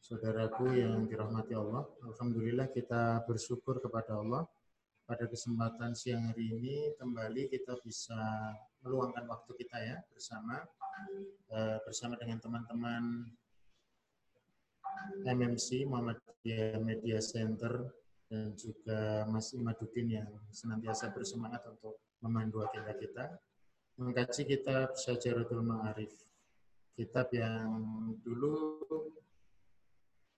saudaraku yang dirahmati Allah. Alhamdulillah kita bersyukur kepada Allah pada kesempatan siang hari ini kembali kita bisa meluangkan waktu kita ya bersama eh, bersama dengan teman-teman MMC Muhammadiyah Media Center dan juga Mas Imaduddin yang senantiasa bersemangat untuk memandu agenda kita mengkaji kitab Syajaratul Ma'arif. Kitab yang dulu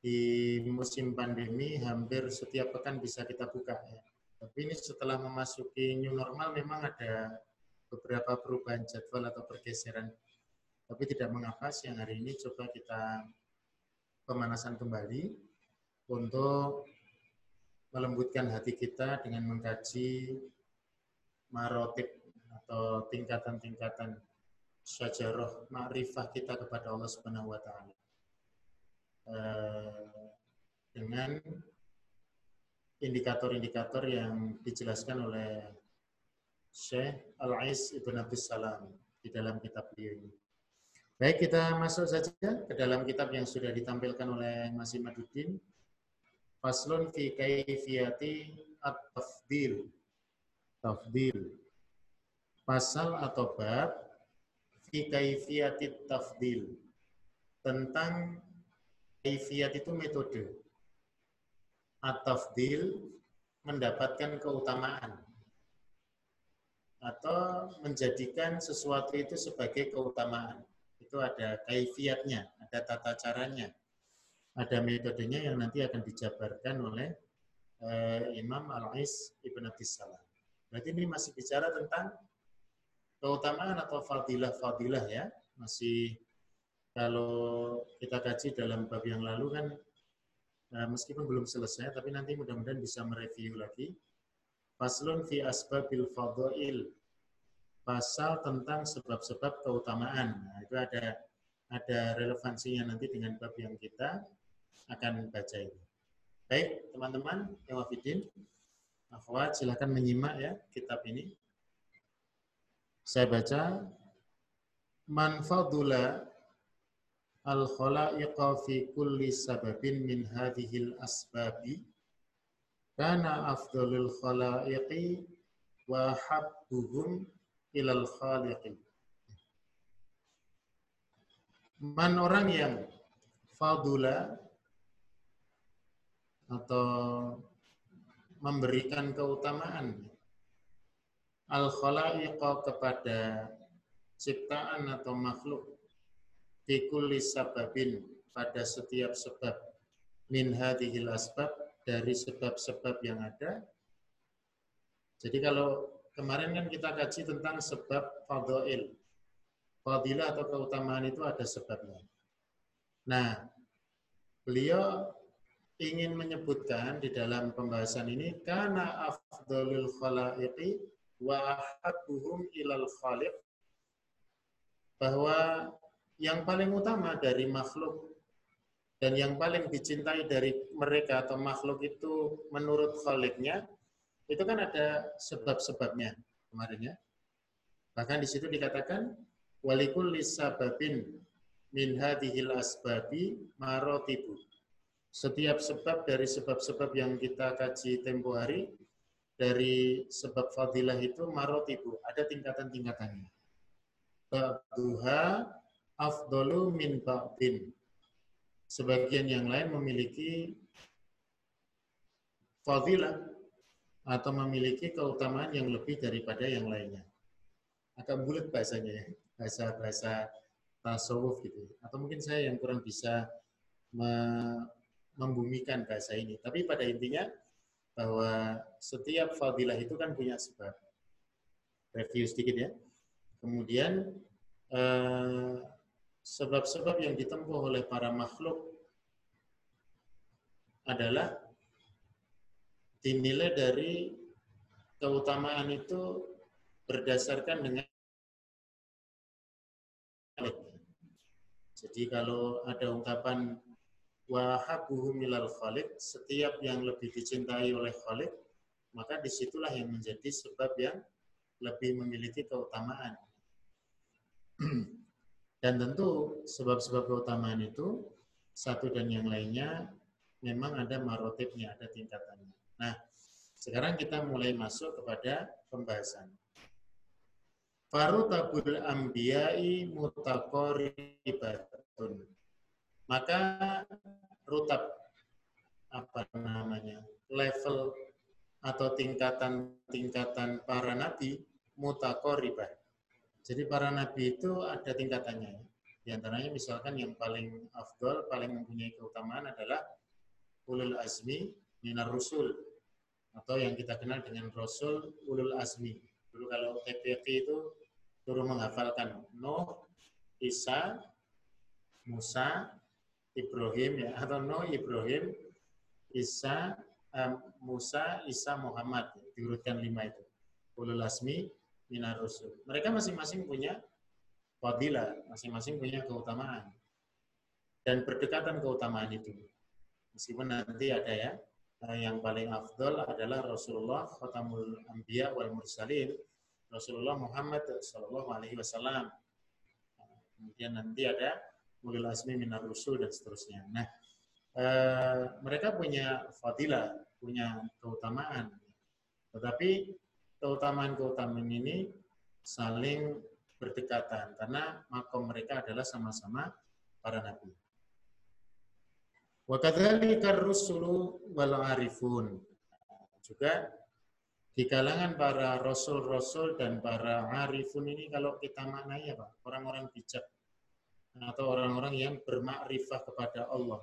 di musim pandemi hampir setiap pekan bisa kita buka ya. Tapi ini setelah memasuki new normal memang ada beberapa perubahan jadwal atau pergeseran. Tapi tidak mengapa siang hari ini coba kita pemanasan kembali untuk melembutkan hati kita dengan mengkaji marotip atau tingkatan-tingkatan syajarah ma'rifah kita kepada Allah Subhanahu wa taala. Eh, dengan indikator-indikator yang dijelaskan oleh Syekh Al-Ais Ibn Abdus Salam di dalam kitab beliau ini. Baik, kita masuk saja ke dalam kitab yang sudah ditampilkan oleh Mas Imaduddin. Faslun fi kaifiyati at-tafdil. Tafdil pasal atau bab fi kaifiyatit tafdil tentang kaifiyat itu metode. At-tafdil mendapatkan keutamaan. Atau menjadikan sesuatu itu sebagai keutamaan. Itu ada kaifiatnya ada tata caranya. Ada metodenya yang nanti akan dijabarkan oleh uh, Imam Al-Ais Ibn Abdis Salam. Berarti ini masih bicara tentang keutamaan atau fadilah-fadilah ya. Masih kalau kita kaji dalam bab yang lalu kan nah, meskipun belum selesai tapi nanti mudah-mudahan bisa mereview lagi. Faslun fi asbabil fadail pasal tentang sebab-sebab keutamaan. Nah, itu ada ada relevansinya nanti dengan bab yang kita akan baca ini. Baik teman-teman yang wafidin akhwat silakan menyimak ya kitab ini. Saya baca man fadula al khalaiqa fi kulli sababin min hadhil asbabi kana afdalul khalaiqi wa habbuhum ilal khaliqi. Man orang yang fadula atau memberikan keutamaan al khalaiqa kepada ciptaan atau makhluk fi kulli sababin pada setiap sebab min hadhil asbab dari sebab-sebab yang ada. Jadi kalau kemarin kan kita kaji tentang sebab fadail. Fadilah atau keutamaan itu ada sebabnya. Nah, beliau ingin menyebutkan di dalam pembahasan ini karena afdalul khalaiqi wa ahabbuhum ilal khaliq bahwa yang paling utama dari makhluk dan yang paling dicintai dari mereka atau makhluk itu menurut khaliknya itu kan ada sebab-sebabnya kemarin ya. Bahkan di situ dikatakan walikul lisababin min hadhil asbabi marotibu. Setiap sebab dari sebab-sebab yang kita kaji tempo hari dari sebab fadilah itu marotibu, ada tingkatan-tingkatannya. Ba'duha afdolu min ba'din. Sebagian yang lain memiliki fadilah atau memiliki keutamaan yang lebih daripada yang lainnya. Agak bulat bahasanya ya, bahasa-bahasa tasawuf gitu. Atau mungkin saya yang kurang bisa membumikan bahasa ini. Tapi pada intinya bahwa setiap fadilah itu kan punya sebab. Review sedikit ya. Kemudian eh, sebab-sebab yang ditempuh oleh para makhluk adalah dinilai dari keutamaan itu berdasarkan dengan jadi kalau ada ungkapan wahabuhu milal khalik, setiap yang lebih dicintai oleh khalik, maka di situlah yang menjadi sebab yang lebih memiliki keutamaan. Dan tentu sebab-sebab keutamaan itu satu dan yang lainnya memang ada marotipnya, ada tingkatannya. Nah, sekarang kita mulai masuk kepada pembahasan. Farutabul ambiyai mutakoribatun. Maka rutab apa namanya level atau tingkatan-tingkatan para nabi mutakoribah. Jadi para nabi itu ada tingkatannya. Di antaranya misalkan yang paling afdol, paling mempunyai keutamaan adalah ulul azmi minar rusul atau yang kita kenal dengan rasul ulul azmi. Dulu kalau TPP itu suruh menghafalkan Nuh, Isa, Musa, Ibrahim ya atau Nuh, Ibrahim, Isa, um, Musa, Isa, Muhammad diurutkan lima itu. Ulul Asmi, Minar Rusul. Mereka masing-masing punya fadilah, masing-masing punya keutamaan. Dan berdekatan keutamaan itu. Meskipun nanti ada ya, eh, yang paling afdol adalah Rasulullah Khatamul Anbiya wal Mursalin Rasulullah Muhammad Shallallahu Alaihi Wasallam. Kemudian nanti ada ulil asmi minar rusul dan seterusnya. Nah, e, mereka punya fadilah, punya keutamaan. Tetapi keutamaan-keutamaan ini saling berdekatan karena makom mereka adalah sama-sama para nabi. Wa kadzalika rusulu wal arifun. Juga di kalangan para rasul-rasul dan para arifun ini kalau kita maknai apa? Orang-orang bijak atau orang-orang yang bermakrifah kepada Allah.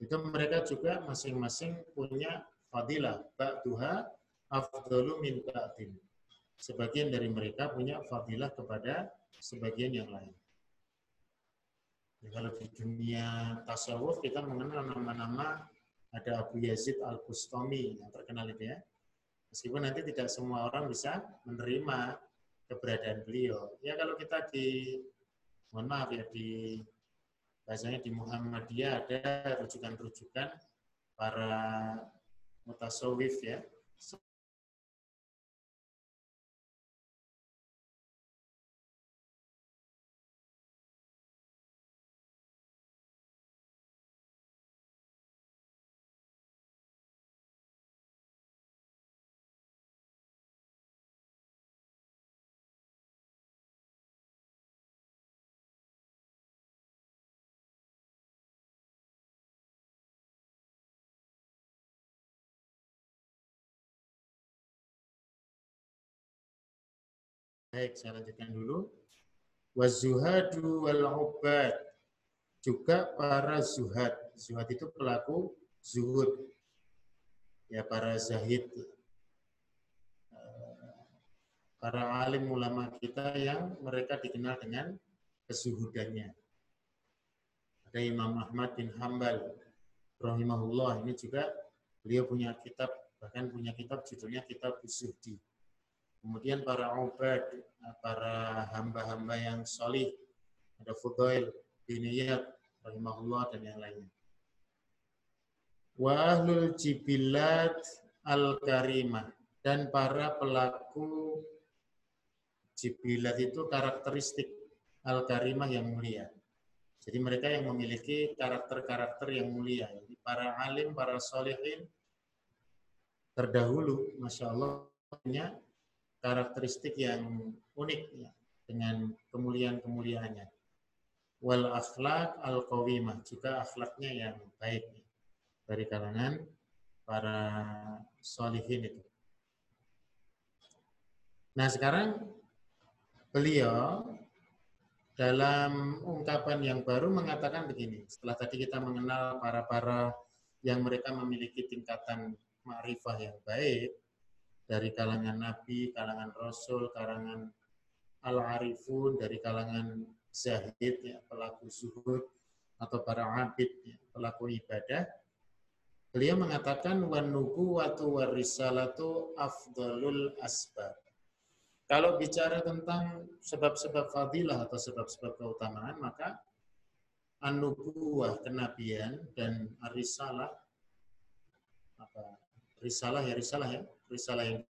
Itu mereka juga masing-masing punya fadilah. Ba'duha afdalu min ba'din. Sebagian dari mereka punya fadilah kepada sebagian yang lain. Ya, kalau di dunia tasawuf kita mengenal nama-nama ada Abu Yazid Al-Bustami yang terkenal itu ya Meskipun nanti tidak semua orang bisa menerima keberadaan beliau. Ya kalau kita di, mohon maaf ya, di bahasanya di Muhammadiyah ada rujukan-rujukan para mutasawif ya, Baik, saya lanjutkan dulu. Wazuhadu wal ubad. Juga para zuhad. Zuhad itu pelaku zuhud. Ya, para zahid. Para alim ulama kita yang mereka dikenal dengan kesuhudannya. Ada Imam Ahmad bin Hambal rahimahullah ini juga beliau punya kitab bahkan punya kitab judulnya Kitab Zuhdi Kemudian para ubad, para hamba-hamba yang solih, ada Fudail, Biniyat, rahimahullah, dan yang lainnya. Wa ahlul jibilat al-karimah, dan para pelaku jibilat itu karakteristik al-karimah yang mulia. Jadi mereka yang memiliki karakter-karakter yang mulia. Jadi para alim, para solehin, terdahulu, Masya Allah, karakteristik yang unik ya, dengan kemuliaan-kemuliaannya. Wal akhlak al qawimah juga akhlaknya yang baik ya, dari kalangan para solihin itu. Nah sekarang beliau dalam ungkapan yang baru mengatakan begini. Setelah tadi kita mengenal para-para yang mereka memiliki tingkatan ma'rifah yang baik, dari kalangan nabi, kalangan rasul, kalangan al-arifun, dari kalangan zahid, ya, pelaku zuhud, atau para abid, ya, pelaku ibadah. Beliau mengatakan wan nubuwatu warisalatu afdalul asbab. Kalau bicara tentang sebab-sebab fadilah atau sebab-sebab keutamaan, maka an-nubuwah kenabian dan arisalah apa risalah ya risalah ya risalah yang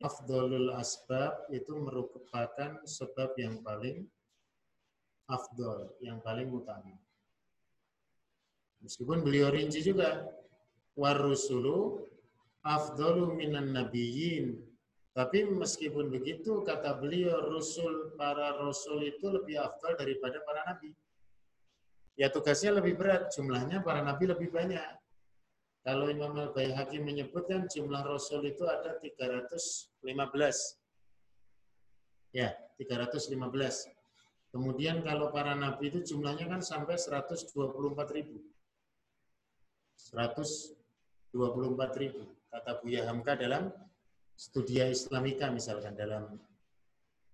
afdolul asbab itu merupakan sebab yang paling afdol, yang paling utama. Meskipun beliau rinci juga, warusulu afdolu minan nabiyyin. Tapi meskipun begitu, kata beliau, rusul, para rasul itu lebih afdol daripada para nabi. Ya tugasnya lebih berat, jumlahnya para nabi lebih banyak. Kalau Imam Al-Baihaqi menyebutkan jumlah Rasul itu ada 315. Ya, 315. Kemudian kalau para nabi itu jumlahnya kan sampai 124 ribu. 124 ribu. Kata Buya Hamka dalam studia Islamika misalkan, dalam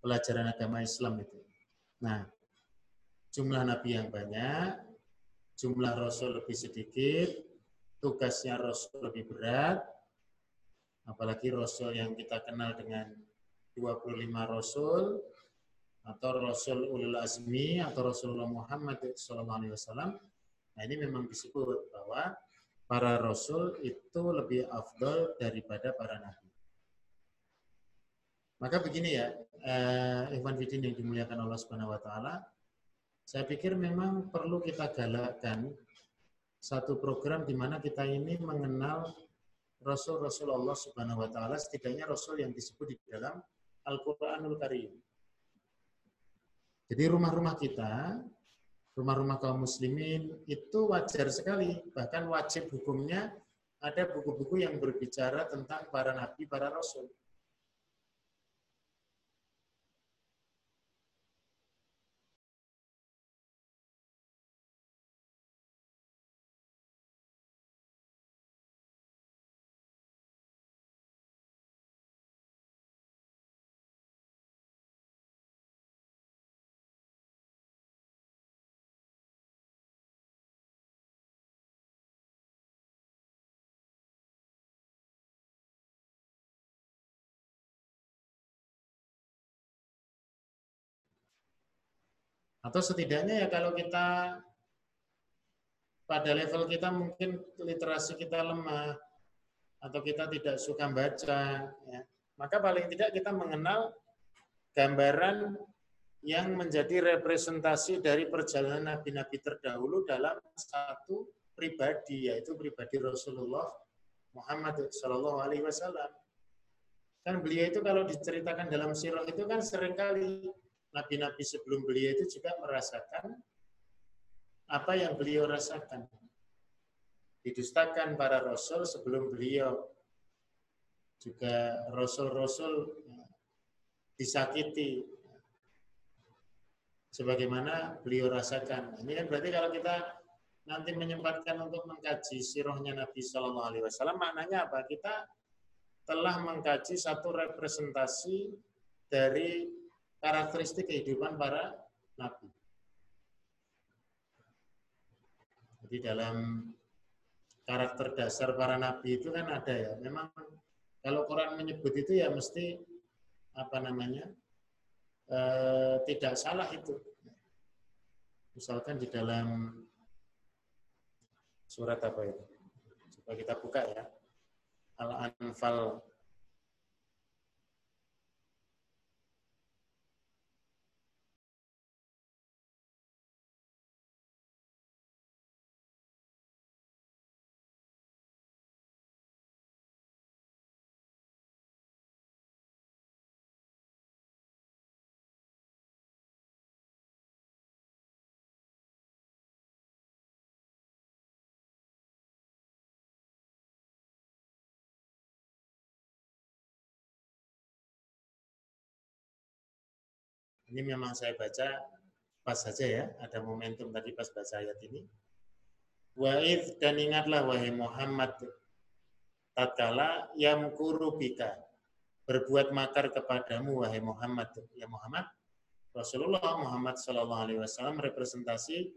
pelajaran agama Islam itu. Nah, jumlah nabi yang banyak, jumlah rasul lebih sedikit, tugasnya Rasul lebih berat, apalagi Rasul yang kita kenal dengan 25 Rasul, atau Rasul Ulul Azmi, atau Rasulullah Muhammad SAW. Nah ini memang disebut bahwa para Rasul itu lebih afdol daripada para Nabi. Maka begini ya, eh, Ikhwan Fidin yang dimuliakan Allah Subhanahu Wa Taala, saya pikir memang perlu kita galakkan satu program di mana kita ini mengenal Rasul-Rasul Allah Subhanahu wa taala setidaknya rasul yang disebut di dalam Al-Qur'anul Karim. Jadi rumah-rumah kita, rumah-rumah kaum muslimin itu wajar sekali, bahkan wajib hukumnya ada buku-buku yang berbicara tentang para nabi, para rasul. Atau setidaknya ya kalau kita pada level kita mungkin literasi kita lemah atau kita tidak suka baca, ya, maka paling tidak kita mengenal gambaran yang menjadi representasi dari perjalanan nabi-nabi terdahulu dalam satu pribadi, yaitu pribadi Rasulullah Muhammad Shallallahu Alaihi Wasallam. Kan beliau itu kalau diceritakan dalam sirah itu kan sering kali nabi-nabi sebelum beliau itu juga merasakan apa yang beliau rasakan. Didustakan para rasul sebelum beliau juga rasul-rasul disakiti sebagaimana beliau rasakan. Ini kan berarti kalau kita nanti menyempatkan untuk mengkaji sirahnya Nabi Shallallahu Alaihi Wasallam, maknanya apa? Kita telah mengkaji satu representasi dari karakteristik kehidupan para nabi. Jadi dalam karakter dasar para nabi itu kan ada ya. Memang kalau Quran menyebut itu ya mesti apa namanya e, tidak salah itu. Misalkan di dalam surat apa itu? Coba kita buka ya. Al-Anfal Ini memang saya baca pas saja ya, ada momentum tadi pas baca ayat ini. Wa'id dan ingatlah wahai Muhammad tatkala yang kurubika berbuat makar kepadamu wahai Muhammad ya Muhammad Rasulullah Muhammad Shallallahu Alaihi representasi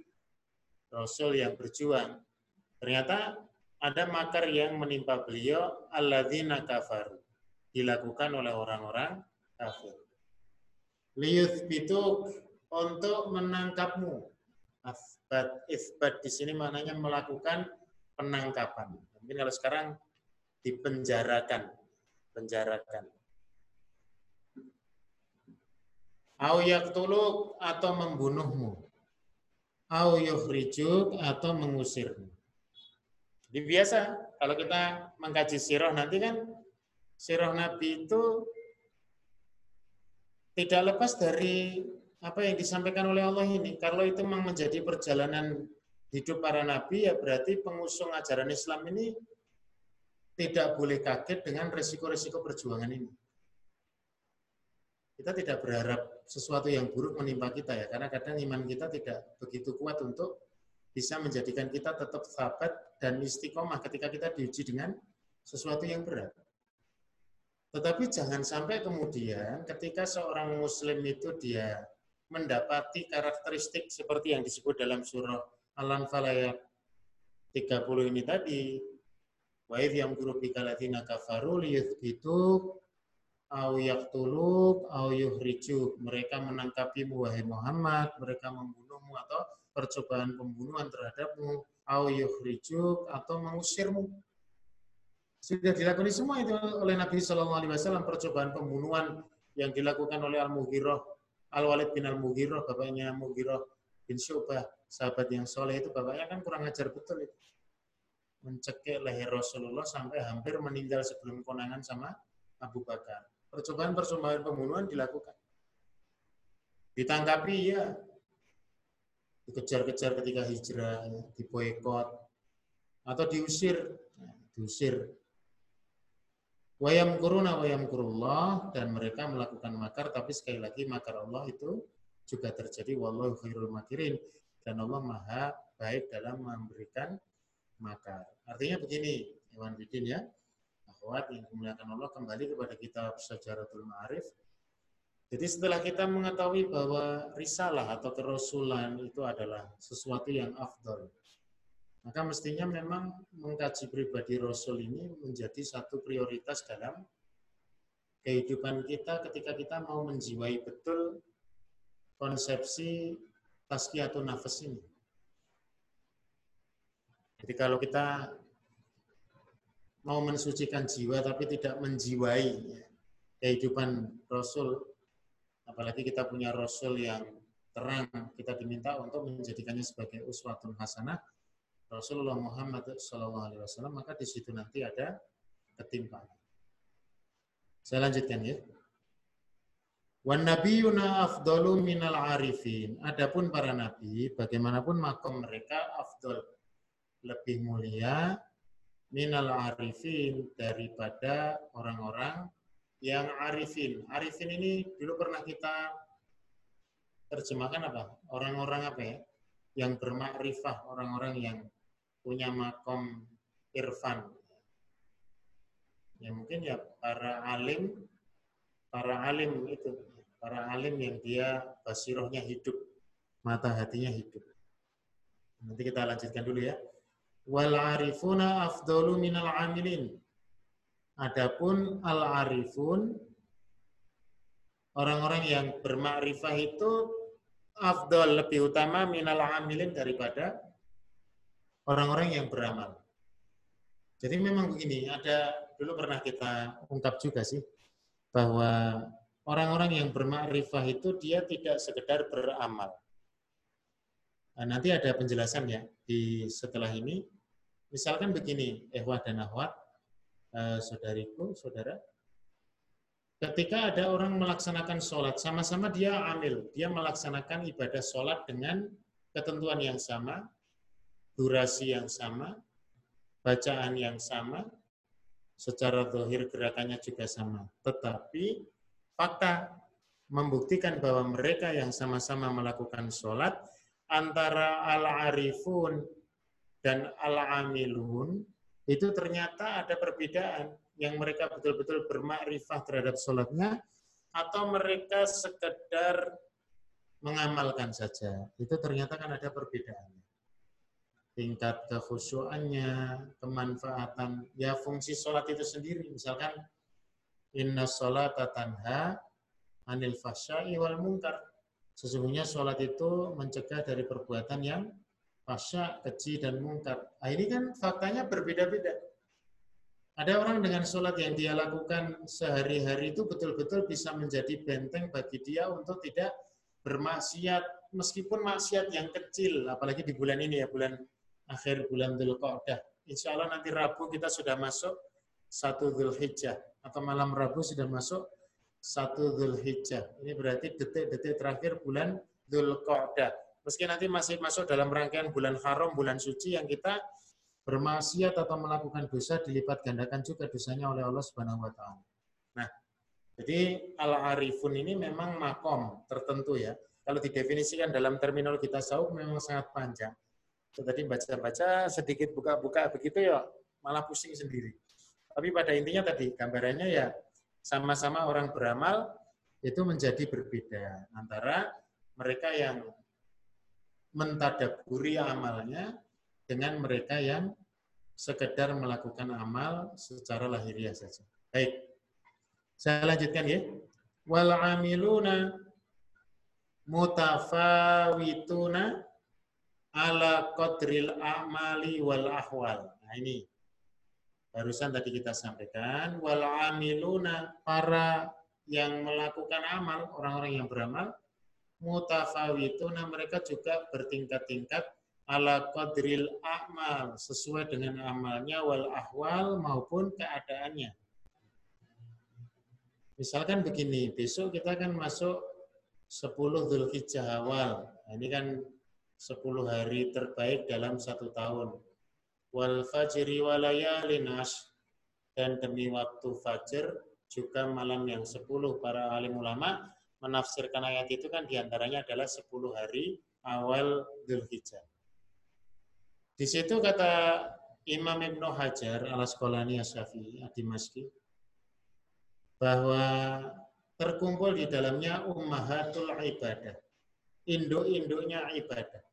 Rasul yang berjuang. Ternyata ada makar yang menimpa beliau alladzina kafaru dilakukan oleh orang-orang kafir. Liyuthbituk untuk menangkapmu. Asbat, isbat di sini maknanya melakukan penangkapan. Mungkin kalau sekarang dipenjarakan, penjarakan. Au yaktuluk atau membunuhmu. Au yukhrijuk atau mengusirmu. Jadi biasa kalau kita mengkaji sirah nanti kan sirah Nabi itu tidak lepas dari apa yang disampaikan oleh Allah ini. Kalau itu memang menjadi perjalanan hidup para nabi ya berarti pengusung ajaran Islam ini tidak boleh kaget dengan resiko-resiko perjuangan ini. Kita tidak berharap sesuatu yang buruk menimpa kita ya, karena kadang iman kita tidak begitu kuat untuk bisa menjadikan kita tetap sahabat dan istiqomah ketika kita diuji dengan sesuatu yang berat. Tetapi jangan sampai kemudian ketika seorang muslim itu dia mendapati karakteristik seperti yang disebut dalam surah Al-Anfal ayat 30 ini tadi, wa idh yamkuru bika alladziina kafaru liyuthbituk au yaqtuluk au yuhrijuk. Mereka menangkapimu wahai Muhammad, mereka membunuhmu atau percobaan pembunuhan terhadapmu, au yukhrijuk atau mengusirmu. Sudah dilakukan semua itu oleh Nabi Shallallahu Alaihi Wasallam percobaan pembunuhan yang dilakukan oleh Al Mughirah, Al Walid bin Al Mughirah, bapaknya Mughirah bin Syubah, sahabat yang soleh itu bapaknya kan kurang ajar betul itu. Mencekik leher Rasulullah sampai hampir meninggal sebelum konangan sama Abu Bakar. Percobaan-percobaan pembunuhan dilakukan. Ditangkapi ya, dikejar-kejar ketika hijrah, diboykot, atau diusir, nah, diusir. Wayam kuruna wayam kurullah dan mereka melakukan makar, tapi sekali lagi makar Allah itu juga terjadi wallahu khairul makirin dan Allah maha baik dalam memberikan makar. Artinya begini, Iwan Bidin ya, akhwat yang dimuliakan Allah kembali kepada kitab Syajaratul Ma'arif jadi setelah kita mengetahui bahwa risalah atau kerasulan itu adalah sesuatu yang afdol, maka mestinya memang mengkaji pribadi Rasul ini menjadi satu prioritas dalam kehidupan kita ketika kita mau menjiwai betul konsepsi atau nafas ini. Jadi kalau kita mau mensucikan jiwa tapi tidak menjiwai kehidupan Rasul apalagi kita punya Rasul yang terang, kita diminta untuk menjadikannya sebagai uswatun hasanah, Rasulullah Muhammad SAW, maka di situ nanti ada ketimpangan. Saya lanjutkan ya. Wan nabiyuna afdalu minal arifin. Adapun para nabi, bagaimanapun makom mereka afdol lebih mulia minal arifin daripada orang-orang yang arifin. Arifin ini dulu pernah kita terjemahkan apa? Orang-orang apa ya? Yang bermakrifah, orang-orang yang punya makom irfan. Ya mungkin ya para alim, para alim itu, para alim yang dia basirohnya hidup, mata hatinya hidup. Nanti kita lanjutkan dulu ya. Wal arifuna afdalu minal amilin Adapun al-arifun orang-orang yang bermakrifah itu afdol lebih utama minal amilin daripada orang-orang yang beramal. Jadi memang begini, ada dulu pernah kita ungkap juga sih bahwa orang-orang yang bermakrifah itu dia tidak sekedar beramal. Nah, nanti ada penjelasan ya di setelah ini. Misalkan begini, ehwah dan ahwat, uh, saudariku, saudara, ketika ada orang melaksanakan sholat, sama-sama dia amil, dia melaksanakan ibadah sholat dengan ketentuan yang sama, durasi yang sama, bacaan yang sama, secara dohir gerakannya juga sama. Tetapi fakta membuktikan bahwa mereka yang sama-sama melakukan sholat antara al-arifun dan al-amilun itu ternyata ada perbedaan yang mereka betul-betul bermakrifah terhadap sholatnya atau mereka sekedar mengamalkan saja. Itu ternyata kan ada perbedaannya. Tingkat kekhusyuannya, kemanfaatan, ya fungsi sholat itu sendiri. Misalkan, inna sholat tanha anil fahsyai wal munkar. Sesungguhnya sholat itu mencegah dari perbuatan yang fasya, keji, dan mungkar. Nah, ini kan faktanya berbeda-beda. Ada orang dengan sholat yang dia lakukan sehari-hari itu betul-betul bisa menjadi benteng bagi dia untuk tidak bermaksiat, meskipun maksiat yang kecil, apalagi di bulan ini ya, bulan akhir bulan Dhul Qa'dah. Insya Allah nanti Rabu kita sudah masuk satu Dhul Hijjah, atau malam Rabu sudah masuk satu Dhul Hijjah. Ini berarti detik-detik terakhir bulan Dhul Qa'dah. Meski nanti masih masuk dalam rangkaian bulan haram, bulan suci yang kita bermaksiat atau melakukan dosa dilipat gandakan juga dosanya oleh Allah Subhanahu wa taala. Nah, jadi al-arifun ini memang makom tertentu ya. Kalau didefinisikan dalam terminologi tasawuf memang sangat panjang. Tadi baca-baca sedikit buka-buka begitu ya malah pusing sendiri. Tapi pada intinya tadi gambarannya ya sama-sama orang beramal itu menjadi berbeda antara mereka yang mentadaburi amalnya dengan mereka yang sekedar melakukan amal secara lahiriah saja. Baik. Saya lanjutkan ya. Wal amiluna mutafawituna ala qadril a'mali wal ahwal. Nah ini barusan tadi kita sampaikan wal amiluna para yang melakukan amal, orang-orang yang beramal mutafawituna mereka juga bertingkat-tingkat ala qadril a'mal sesuai dengan amalnya wal ahwal maupun keadaannya. Misalkan begini, besok kita akan masuk 10 Dzulhijjah awal. Nah, ini kan 10 hari terbaik dalam satu tahun. Wal fajri walayalin dan demi waktu fajar juga malam yang 10 para alim ulama menafsirkan ayat itu kan di antaranya adalah 10 hari awal Dzulhijjah. Di situ kata Imam Ibnu Hajar al Asqalani Asyafi'i Adimaski bahwa terkumpul di dalamnya ummahatul ibadah. Induk-induknya ibadah.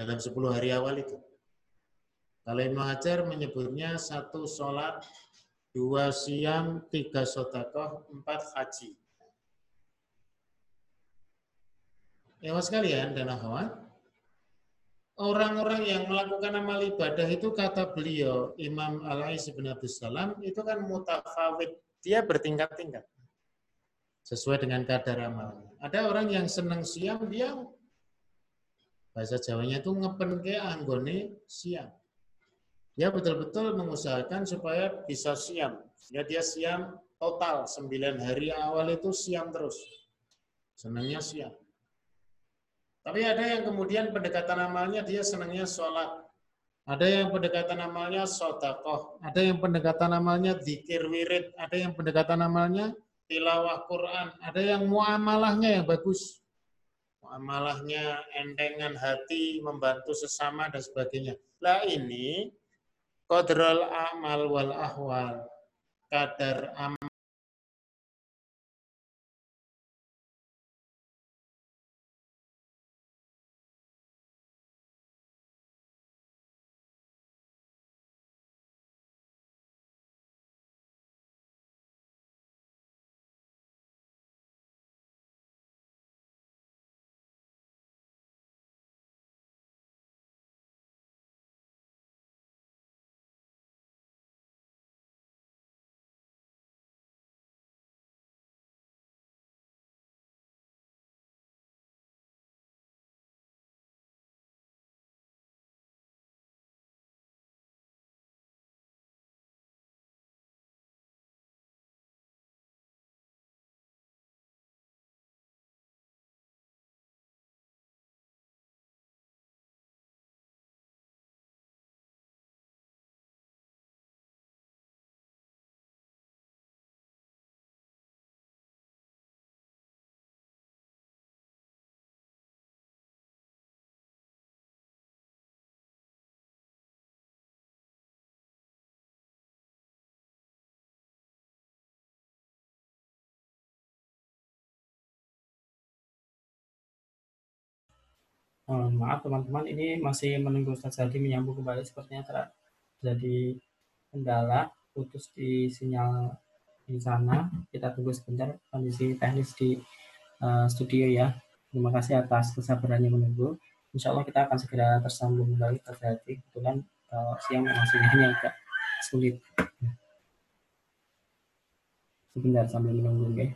Dalam 10 hari awal itu. Kalau Ibnu Hajar menyebutnya satu sholat, dua siam, tiga sotakoh, empat haji. Ya sekalian dan akhwat, orang-orang yang melakukan amal ibadah itu kata beliau Imam Al-Ais bin Salam itu kan mutafawid dia bertingkat-tingkat sesuai dengan kadar amalnya ada orang yang senang siang dia bahasa Jawanya itu ngepen ke anggone siang dia betul-betul mengusahakan supaya bisa siam ya dia siam total 9 hari awal itu siam terus senangnya siang tapi ada yang kemudian pendekatan amalnya dia senangnya sholat. Ada yang pendekatan amalnya sodakoh. Ada yang pendekatan amalnya zikir wirid. Ada yang pendekatan amalnya tilawah Quran. Ada yang muamalahnya yang bagus. Muamalahnya endengan hati, membantu sesama dan sebagainya. Lah ini kodrol amal wal ahwal. Kadar amal Oh, maaf teman-teman, ini masih menunggu Ustaz Hadi menyambung kembali. Sepertinya terjadi kendala, putus di sinyal di sana. Kita tunggu sebentar kondisi teknis di uh, studio ya. Terima kasih atas kesabarannya menunggu. Insya Allah kita akan segera tersambung kembali Ustaz Hadi. Kebetulan uh, siang sinyalnya agak sulit. Sebentar sambil menunggu, ya.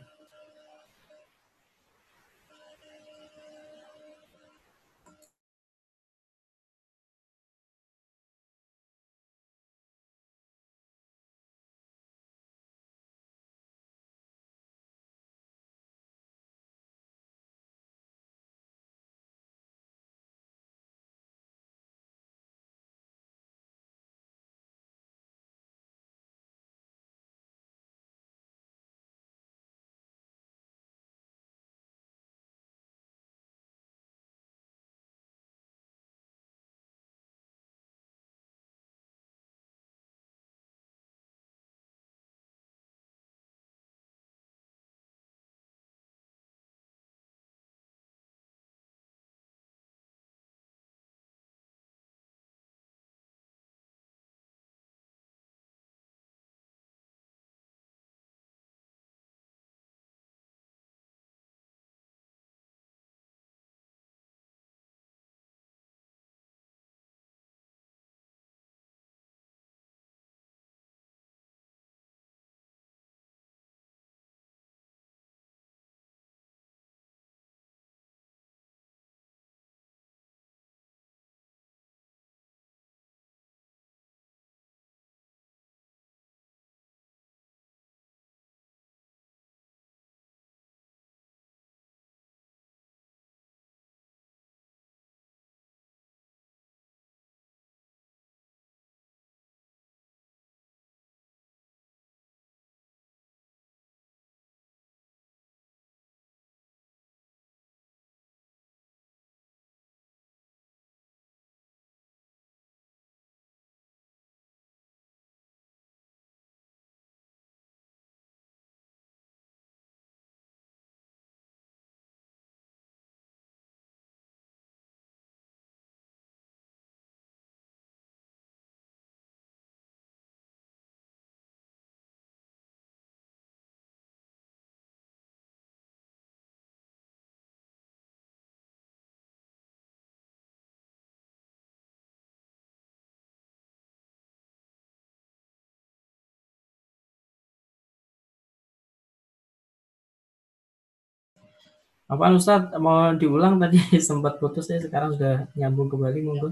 Apa Ustaz mau diulang tadi sempat putus ya sekarang sudah nyambung kembali monggo.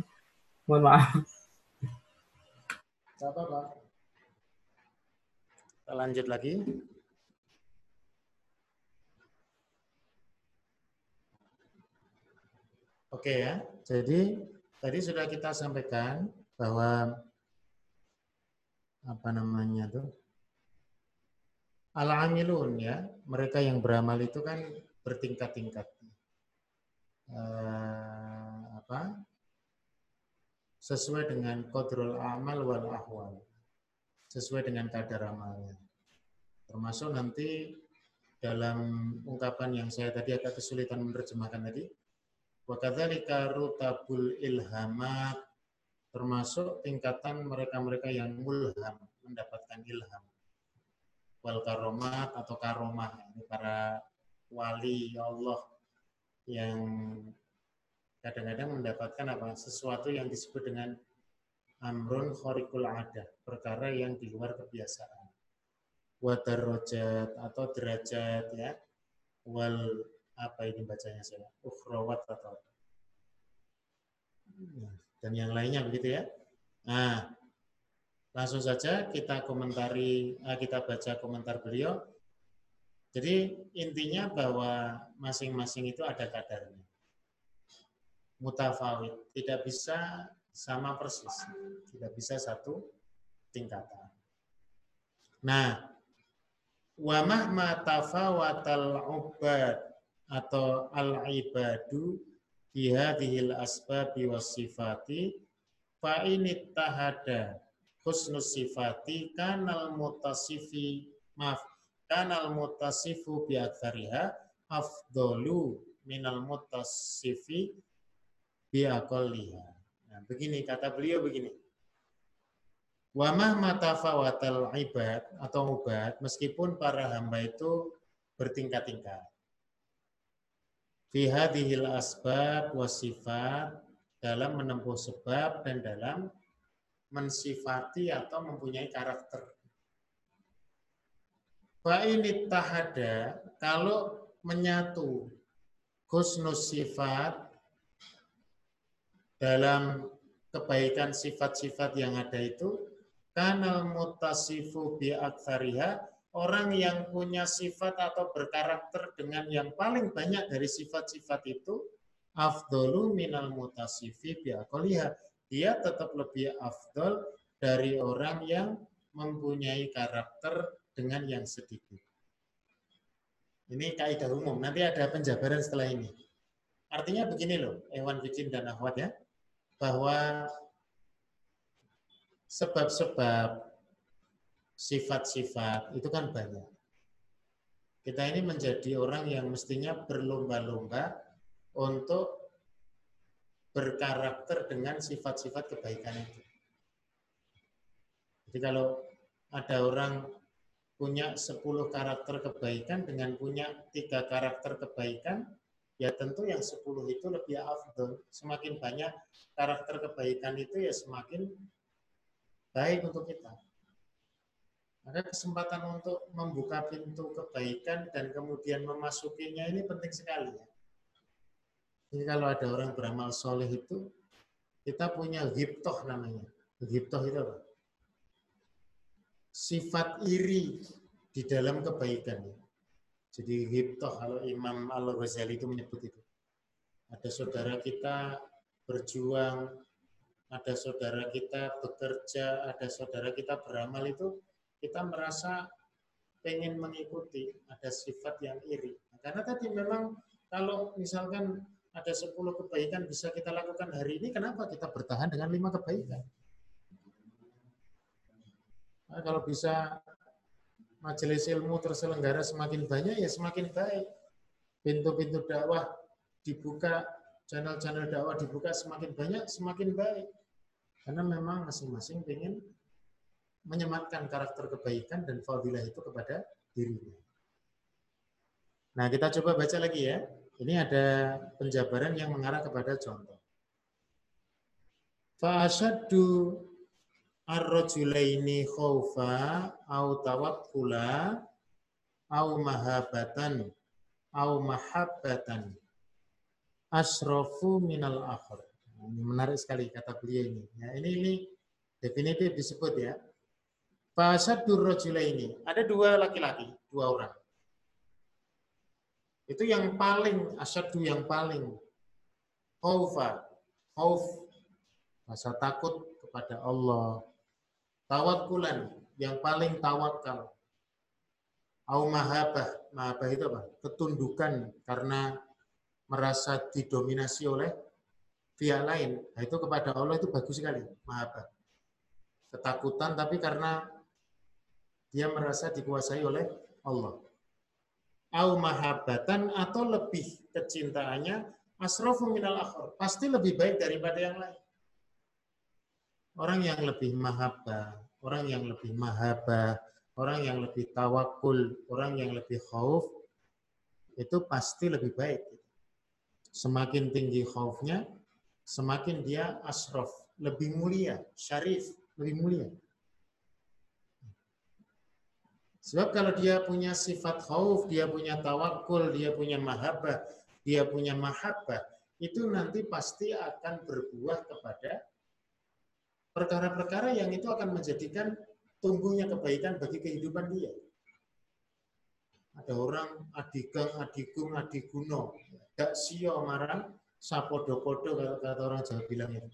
Mohon maaf. apa-apa. Kita lanjut lagi. Oke ya. Jadi tadi sudah kita sampaikan bahwa apa namanya tuh al-amilun ya, mereka yang beramal itu kan bertingkat-tingkat. Uh? Sesuai dengan kodrul amal wal ahwal. Sesuai dengan kadar amalnya. Termasuk nanti dalam ungkapan yang saya tadi agak kesulitan menerjemahkan tadi. Wa kadzalika rutabul ilhamat termasuk tingkatan mereka-mereka yang mulham mendapatkan ilham wal karomat atau karomah ini para wali Allah yang kadang-kadang mendapatkan apa? Sesuatu yang disebut dengan amrun khorikul ada perkara yang di luar kebiasaan. Wadarrojat atau derajat ya. Wal apa ini bacanya saya ukhrawat atau dan yang lainnya begitu ya. Nah langsung saja kita komentari eh, kita baca komentar beliau jadi intinya bahwa masing-masing itu ada kadarnya. Mutafawid, tidak bisa sama persis, tidak bisa satu tingkatan. Nah, wa mahma tafawatal ubad atau al-ibadu bihadhil asbabi was sifati fa ini tahada husnus sifati kanal mutasifi maaf kanal mutasifu bi aktsariha afdalu minal mutasifi biaqalliha. Nah, begini kata beliau begini. Wamah matafawatal ibad atau ubat meskipun para hamba itu bertingkat-tingkat. Fi hadhil asbab wasifat dalam menempuh sebab dan dalam mensifati atau mempunyai karakter. Ini tahada kalau menyatu husnus sifat dalam kebaikan sifat-sifat yang ada itu kanal mutasifu bi aktsariha orang yang punya sifat atau berkarakter dengan yang paling banyak dari sifat-sifat itu afdolu minal mutasifi bi akoliha dia tetap lebih afdol dari orang yang mempunyai karakter dengan yang sedikit. Ini kaidah umum. Nanti ada penjabaran setelah ini. Artinya begini loh, Ewan Vicin dan Ahwat ya, bahwa sebab-sebab sifat-sifat itu kan banyak. Kita ini menjadi orang yang mestinya berlomba-lomba untuk berkarakter dengan sifat-sifat kebaikan itu. Jadi kalau ada orang punya 10 karakter kebaikan dengan punya tiga karakter kebaikan, ya tentu yang 10 itu lebih afdol. Semakin banyak karakter kebaikan itu ya semakin baik untuk kita. Maka kesempatan untuk membuka pintu kebaikan dan kemudian memasukinya ini penting sekali. Ya. Jadi kalau ada orang beramal soleh itu, kita punya giptoh namanya. Giptoh itu apa? Sifat iri di dalam kebaikan. Jadi giptoh kalau Imam Al-Ghazali itu menyebut itu. Ada saudara kita berjuang ada saudara kita bekerja, ada saudara kita beramal itu, kita merasa pengen mengikuti, ada sifat yang iri. Karena tadi memang kalau misalkan ada 10 kebaikan bisa kita lakukan hari ini, kenapa kita bertahan dengan lima kebaikan? Nah, kalau bisa majelis ilmu terselenggara semakin banyak, ya semakin baik. Pintu-pintu dakwah dibuka, channel-channel dakwah dibuka semakin banyak, semakin baik. Karena memang masing-masing ingin menyematkan karakter kebaikan dan fadilah itu kepada dirinya. Nah, kita coba baca lagi ya. Ini ada penjabaran yang mengarah kepada contoh. Fa'asyaddu ar-rajulaini khaufa au tawakkula au mahabatan au mahabbatan asrafu minal akhir. Ini menarik sekali kata beliau ini. Ya, ini ini definitif disebut ya. Fasadur ini. Ada dua laki-laki, dua orang. Itu yang paling asyadu yang paling khaufa, khauf rasa takut kepada Allah. Tawakulan yang paling tawakal. Au mahabah, mahabah itu apa? Ketundukan karena merasa didominasi oleh pihak lain. Nah, itu kepada Allah itu bagus sekali, mahabah. Ketakutan tapi karena dia merasa dikuasai oleh Allah. Au mahabatan atau lebih kecintaannya asrafu minal. Pasti lebih baik daripada yang lain. Orang yang lebih mahabbah, orang yang lebih mahabbah, orang yang lebih tawakul, orang yang lebih khauf, itu pasti lebih baik. Semakin tinggi khaufnya, semakin dia asrof, lebih mulia, syarif, lebih mulia. Sebab kalau dia punya sifat khauf, dia punya tawakul, dia punya mahabbah, dia punya mahabbah, itu nanti pasti akan berbuah kepada perkara-perkara yang itu akan menjadikan tumbuhnya kebaikan bagi kehidupan dia. Ada orang adigang, adigung, adiguno, gak sio marang sapodo-podo kata orang Jawa bilang itu.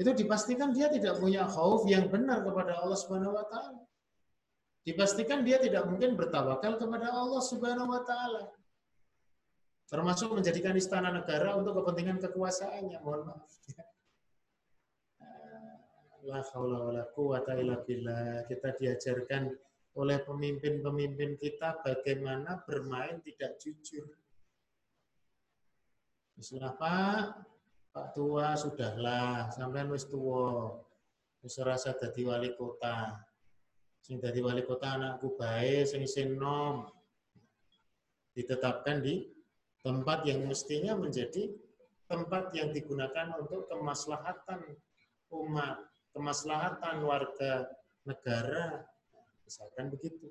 Itu dipastikan dia tidak punya khauf yang benar kepada Allah Subhanahu wa taala. Dipastikan dia tidak mungkin bertawakal kepada Allah Subhanahu wa taala. Termasuk menjadikan istana negara untuk kepentingan kekuasaannya. Mohon maaf. La haula wala quwata illa billah. Kita diajarkan oleh pemimpin-pemimpin kita bagaimana bermain tidak jujur Bismillah Pak, Pak tua sudahlah, sampean wis tua. Wis rasa dadi wali kota. Sing dadi wali kota anakku bae sing isin nom. Ditetapkan di tempat yang mestinya menjadi tempat yang digunakan untuk kemaslahatan umat, kemaslahatan warga negara, misalkan begitu.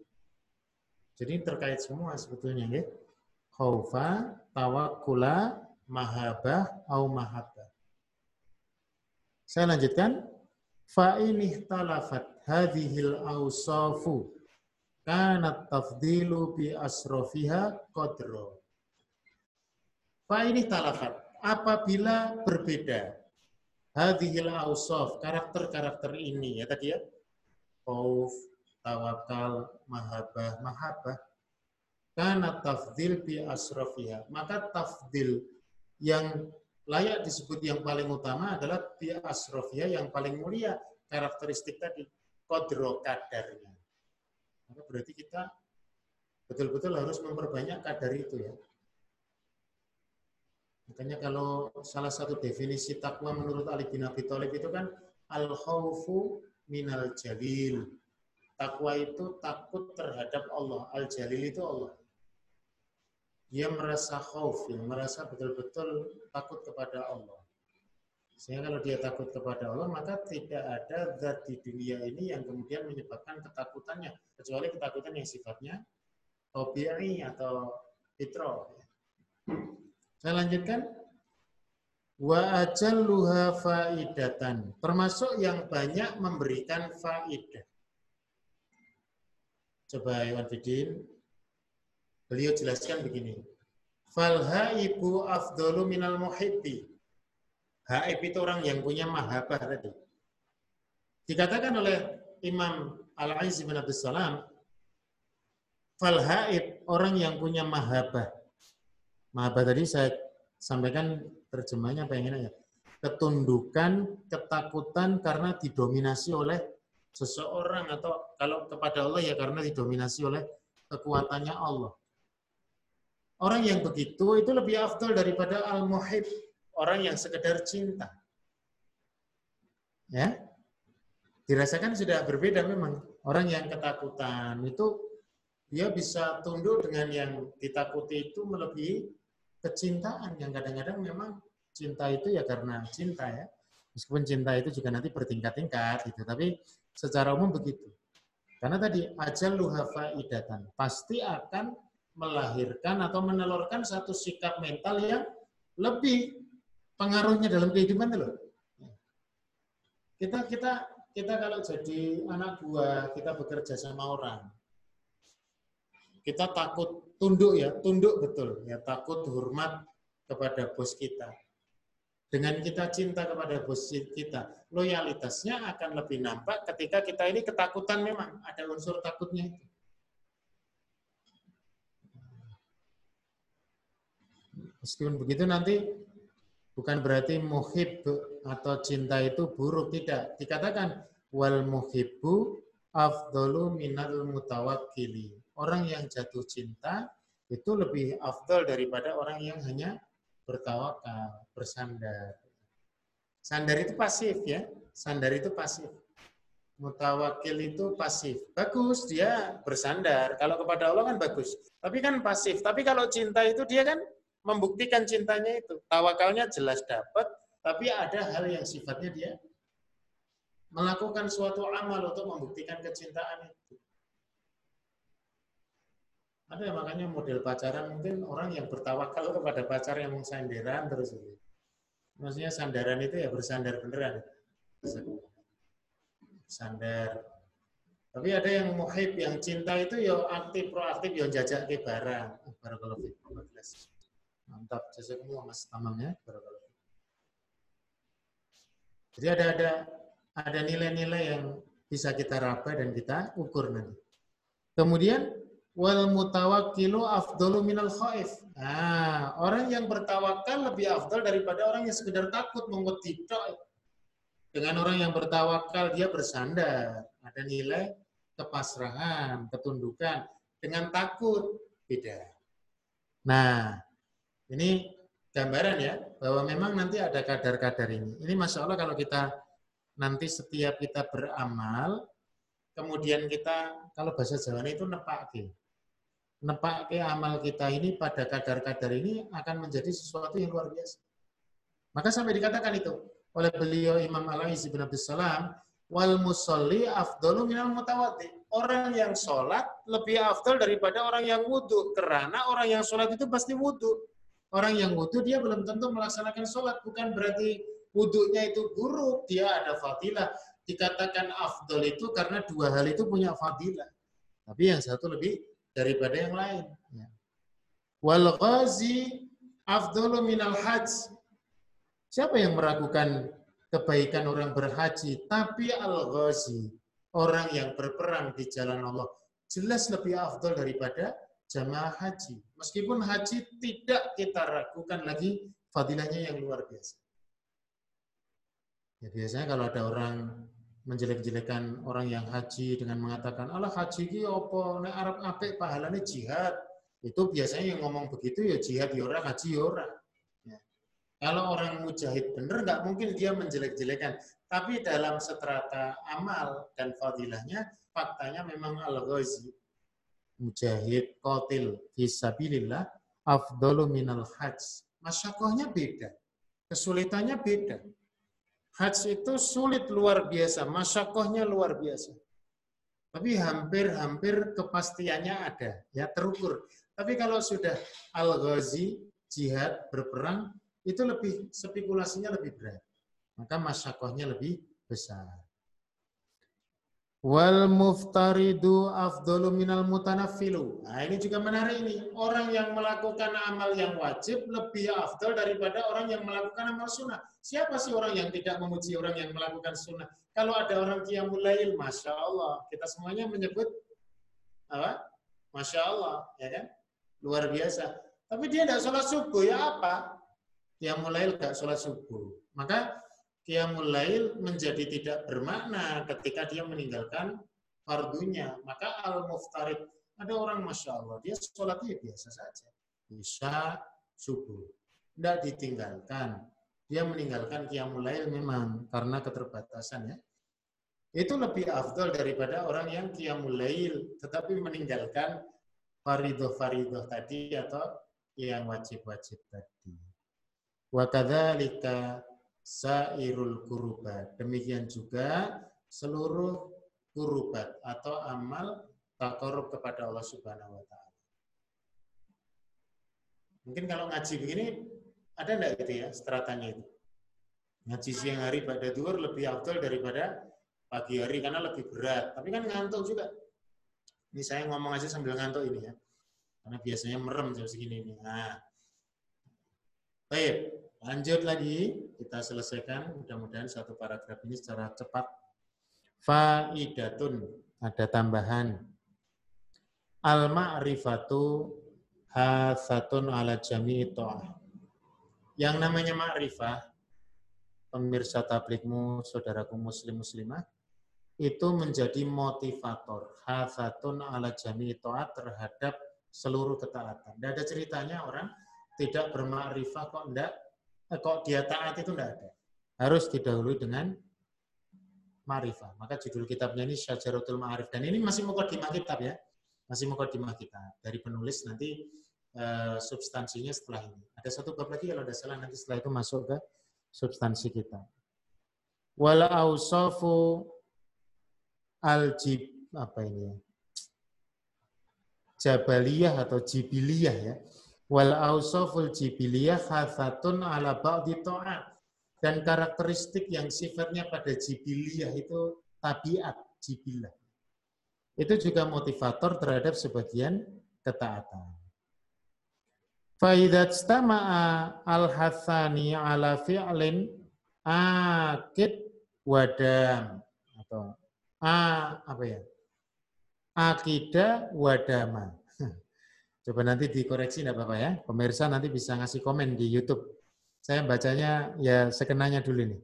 Jadi terkait semua sebetulnya ya. Khaufa, tawakkula, mahabah, au mahabbah. Saya lanjutkan. Fa ini talafat hadhil awsafu kanat tafdilu bi asrofiha qadro. Fa ini talafat. Apabila berbeda hadhil awsaf, karakter-karakter ini ya tadi ya. Khauf, tawakal, mahabah, mahabah. Karena tafdil bi asrofiha. Maka tafdil yang layak disebut yang paling utama adalah bi asrofia yang paling mulia karakteristik tadi kodro kadarnya. Maka berarti kita betul-betul harus memperbanyak kadar itu ya. Makanya kalau salah satu definisi takwa menurut Ali bin Abi Thalib itu kan al khawfu minal jalil. Takwa itu takut terhadap Allah. Al jalil itu Allah dia merasa khauf, ya, merasa betul-betul takut kepada Allah. Sehingga kalau dia takut kepada Allah, maka tidak ada zat di dunia ini yang kemudian menyebabkan ketakutannya, kecuali ketakutan yang sifatnya tobi'i atau fitro. Saya lanjutkan. Wa ajalluha faidatan. Termasuk yang banyak memberikan faidah. Coba Iwan Fidin, Beliau jelaskan begini. Fal haibu afdalu minal muhibbi. Haib itu orang yang punya mahabbah tadi. Dikatakan oleh Imam Al-Aiz bin Abdul Salam, fal haib, orang yang punya mahabbah. Mahabbah tadi saya sampaikan terjemahnya pengen aja. Ketundukan, ketakutan karena didominasi oleh seseorang atau kalau kepada Allah ya karena didominasi oleh kekuatannya Allah. Orang yang begitu itu lebih afdal daripada al-muhib, orang yang sekedar cinta. Ya. Dirasakan sudah berbeda memang. Orang yang ketakutan itu dia bisa tunduk dengan yang ditakuti itu melebihi kecintaan yang kadang-kadang memang cinta itu ya karena cinta ya. Meskipun cinta itu juga nanti bertingkat-tingkat gitu, tapi secara umum begitu. Karena tadi ajal luhafa idatan pasti akan melahirkan atau menelurkan satu sikap mental yang lebih pengaruhnya dalam kehidupan loh. Kita kita kita kalau jadi anak buah, kita bekerja sama orang. Kita takut tunduk ya, tunduk betul ya, takut hormat kepada bos kita. Dengan kita cinta kepada bos kita, loyalitasnya akan lebih nampak ketika kita ini ketakutan memang ada unsur takutnya itu. Meskipun begitu nanti bukan berarti muhib atau cinta itu buruk, tidak. Dikatakan wal muhibbu afdalu minal mutawakkili. Orang yang jatuh cinta itu lebih afdal daripada orang yang hanya bertawakal, bersandar. Sandar itu pasif ya. Sandar itu pasif. Mutawakil itu pasif. Bagus, dia bersandar. Kalau kepada Allah kan bagus. Tapi kan pasif. Tapi kalau cinta itu dia kan membuktikan cintanya itu. Tawakalnya jelas dapat, tapi ada hal yang sifatnya dia melakukan suatu amal untuk membuktikan kecintaan itu. Ada makanya model pacaran mungkin orang yang bertawakal kepada pacar yang mau sandaran terus. Maksudnya sandaran itu ya bersandar beneran. Sandar. Tapi ada yang muhib, yang cinta itu ya aktif, proaktif, ya jajak ke barang. Barakallahu fiikum. Mantap, jazakumullah Mas Tamamnya. Jadi ada ada ada nilai-nilai yang bisa kita raba dan kita ukur nanti. Kemudian wal mutawakkilu afdalu minal khaif. Nah, orang yang bertawakal lebih afdal daripada orang yang sekedar takut mengutik Dengan orang yang bertawakal dia bersandar, ada nilai kepasrahan, ketundukan. Dengan takut beda. Nah, ini gambaran ya bahwa memang nanti ada kadar-kadar ini. Ini masya kalau kita nanti setiap kita beramal, kemudian kita kalau bahasa Jawa itu nepake. Nepake amal kita ini pada kadar-kadar ini akan menjadi sesuatu yang luar biasa. Maka sampai dikatakan itu oleh beliau Imam Al-Aiz bin Abdul Salam, wal musalli afdalu minal mutawaddi. Orang yang sholat lebih afdal daripada orang yang wudhu. Karena orang yang sholat itu pasti wudhu. Orang yang wudhu dia belum tentu melaksanakan sholat. Bukan berarti wudhunya itu buruk. Dia ada fadilah. Dikatakan afdol itu karena dua hal itu punya fadilah. Tapi yang satu lebih daripada yang lain. Ya. Wal ghazi afdalu minal hajj. Siapa yang meragukan kebaikan orang berhaji? Tapi al-ghazi, orang yang berperang di jalan Allah, jelas lebih afdol daripada jamaah haji. Meskipun haji tidak kita ragukan lagi fadilahnya yang luar biasa. Ya, biasanya kalau ada orang menjelek-jelekan orang yang haji dengan mengatakan Allah haji ki opo nek Arab apik pahalanya jihad. Itu biasanya yang ngomong begitu ya jihad ya orang, haji ya orang. Ya. Kalau orang mujahid benar nggak mungkin dia menjelek-jelekan. Tapi dalam seterata amal dan fadilahnya faktanya memang al-ghazi mujahid, qatil, fisabilillah, afdalu minal hajj. Masyakohnya beda. Kesulitannya beda. Haji itu sulit luar biasa, masyakohnya luar biasa. Tapi hampir-hampir kepastiannya ada, ya terukur. Tapi kalau sudah al-ghazi, jihad, berperang, itu lebih spekulasinya lebih berat. Maka masyakohnya lebih besar. Wal muftaridu afdalu minal mutanaffilu. Nah, ini juga menarik ini. Orang yang melakukan amal yang wajib lebih afdal daripada orang yang melakukan amal sunnah. Siapa sih orang yang tidak memuji orang yang melakukan sunnah? Kalau ada orang qiyamul lail, Masya Allah. Kita semuanya menyebut apa? Masya Allah, ya kan? Luar biasa. Tapi dia tidak sholat subuh, ya apa? Qiyamul lail gak sholat subuh. Maka Qiyamul Lail menjadi tidak bermakna ketika dia meninggalkan fardunya. Maka al-muftarid, ada orang Masya Allah, dia sholatnya biasa saja. Bisa subuh. Tidak ditinggalkan. Dia meninggalkan Qiyamul Lail memang karena keterbatasan ya. Itu lebih afdol daripada orang yang Qiyamul Lail tetapi meninggalkan faridoh-faridoh tadi atau yang wajib-wajib tadi. Wa kadzalika sairul kurubat. Demikian juga seluruh kurubat atau amal takorup kepada Allah Subhanahu wa taala. Mungkin kalau ngaji begini ada enggak gitu ya stratanya itu? Ngaji siang hari pada duhur lebih afdol daripada pagi hari karena lebih berat. Tapi kan ngantuk juga. Ini saya ngomong aja sambil ngantuk ini ya. Karena biasanya merem jam segini ini. Nah. Baik. Lanjut lagi, kita selesaikan mudah-mudahan satu paragraf ini secara cepat. Faidatun, ada tambahan. Al-ma'rifatu hasatun ala jami'i. Yang namanya ma'rifah, pemirsa tablikmu, saudaraku muslim muslimah, itu menjadi motivator. Hasatun ala jami'i terhadap seluruh ketaatan. Tidak ada ceritanya orang tidak bermakrifah kok enggak kok dia taat itu tidak ada. Harus didahului dengan ma'rifah. Maka judul kitabnya ini Syajaratul Ma'arif. Dan ini masih mukadimah kitab ya. Masih mukadimah kitab. Dari penulis nanti uh, substansinya setelah ini. Ada satu bab lagi kalau ada salah nanti setelah itu masuk ke substansi kita. Wala ausafu al-jib apa ini ya? Jabaliyah atau Jibiliyah ya Wal ausaful jibiliyah khafatun ala ba'di ta'at. Dan karakteristik yang sifatnya pada jibiliyah itu tabiat jibilah. Itu juga motivator terhadap sebagian ketaatan. Faidat stama'a al-hathani ala fi'lin akid wadam. Atau a, apa ya? Akidah wadama Coba nanti dikoreksi enggak Bapak ya. Pemirsa nanti bisa ngasih komen di YouTube. Saya bacanya ya sekenanya dulu nih.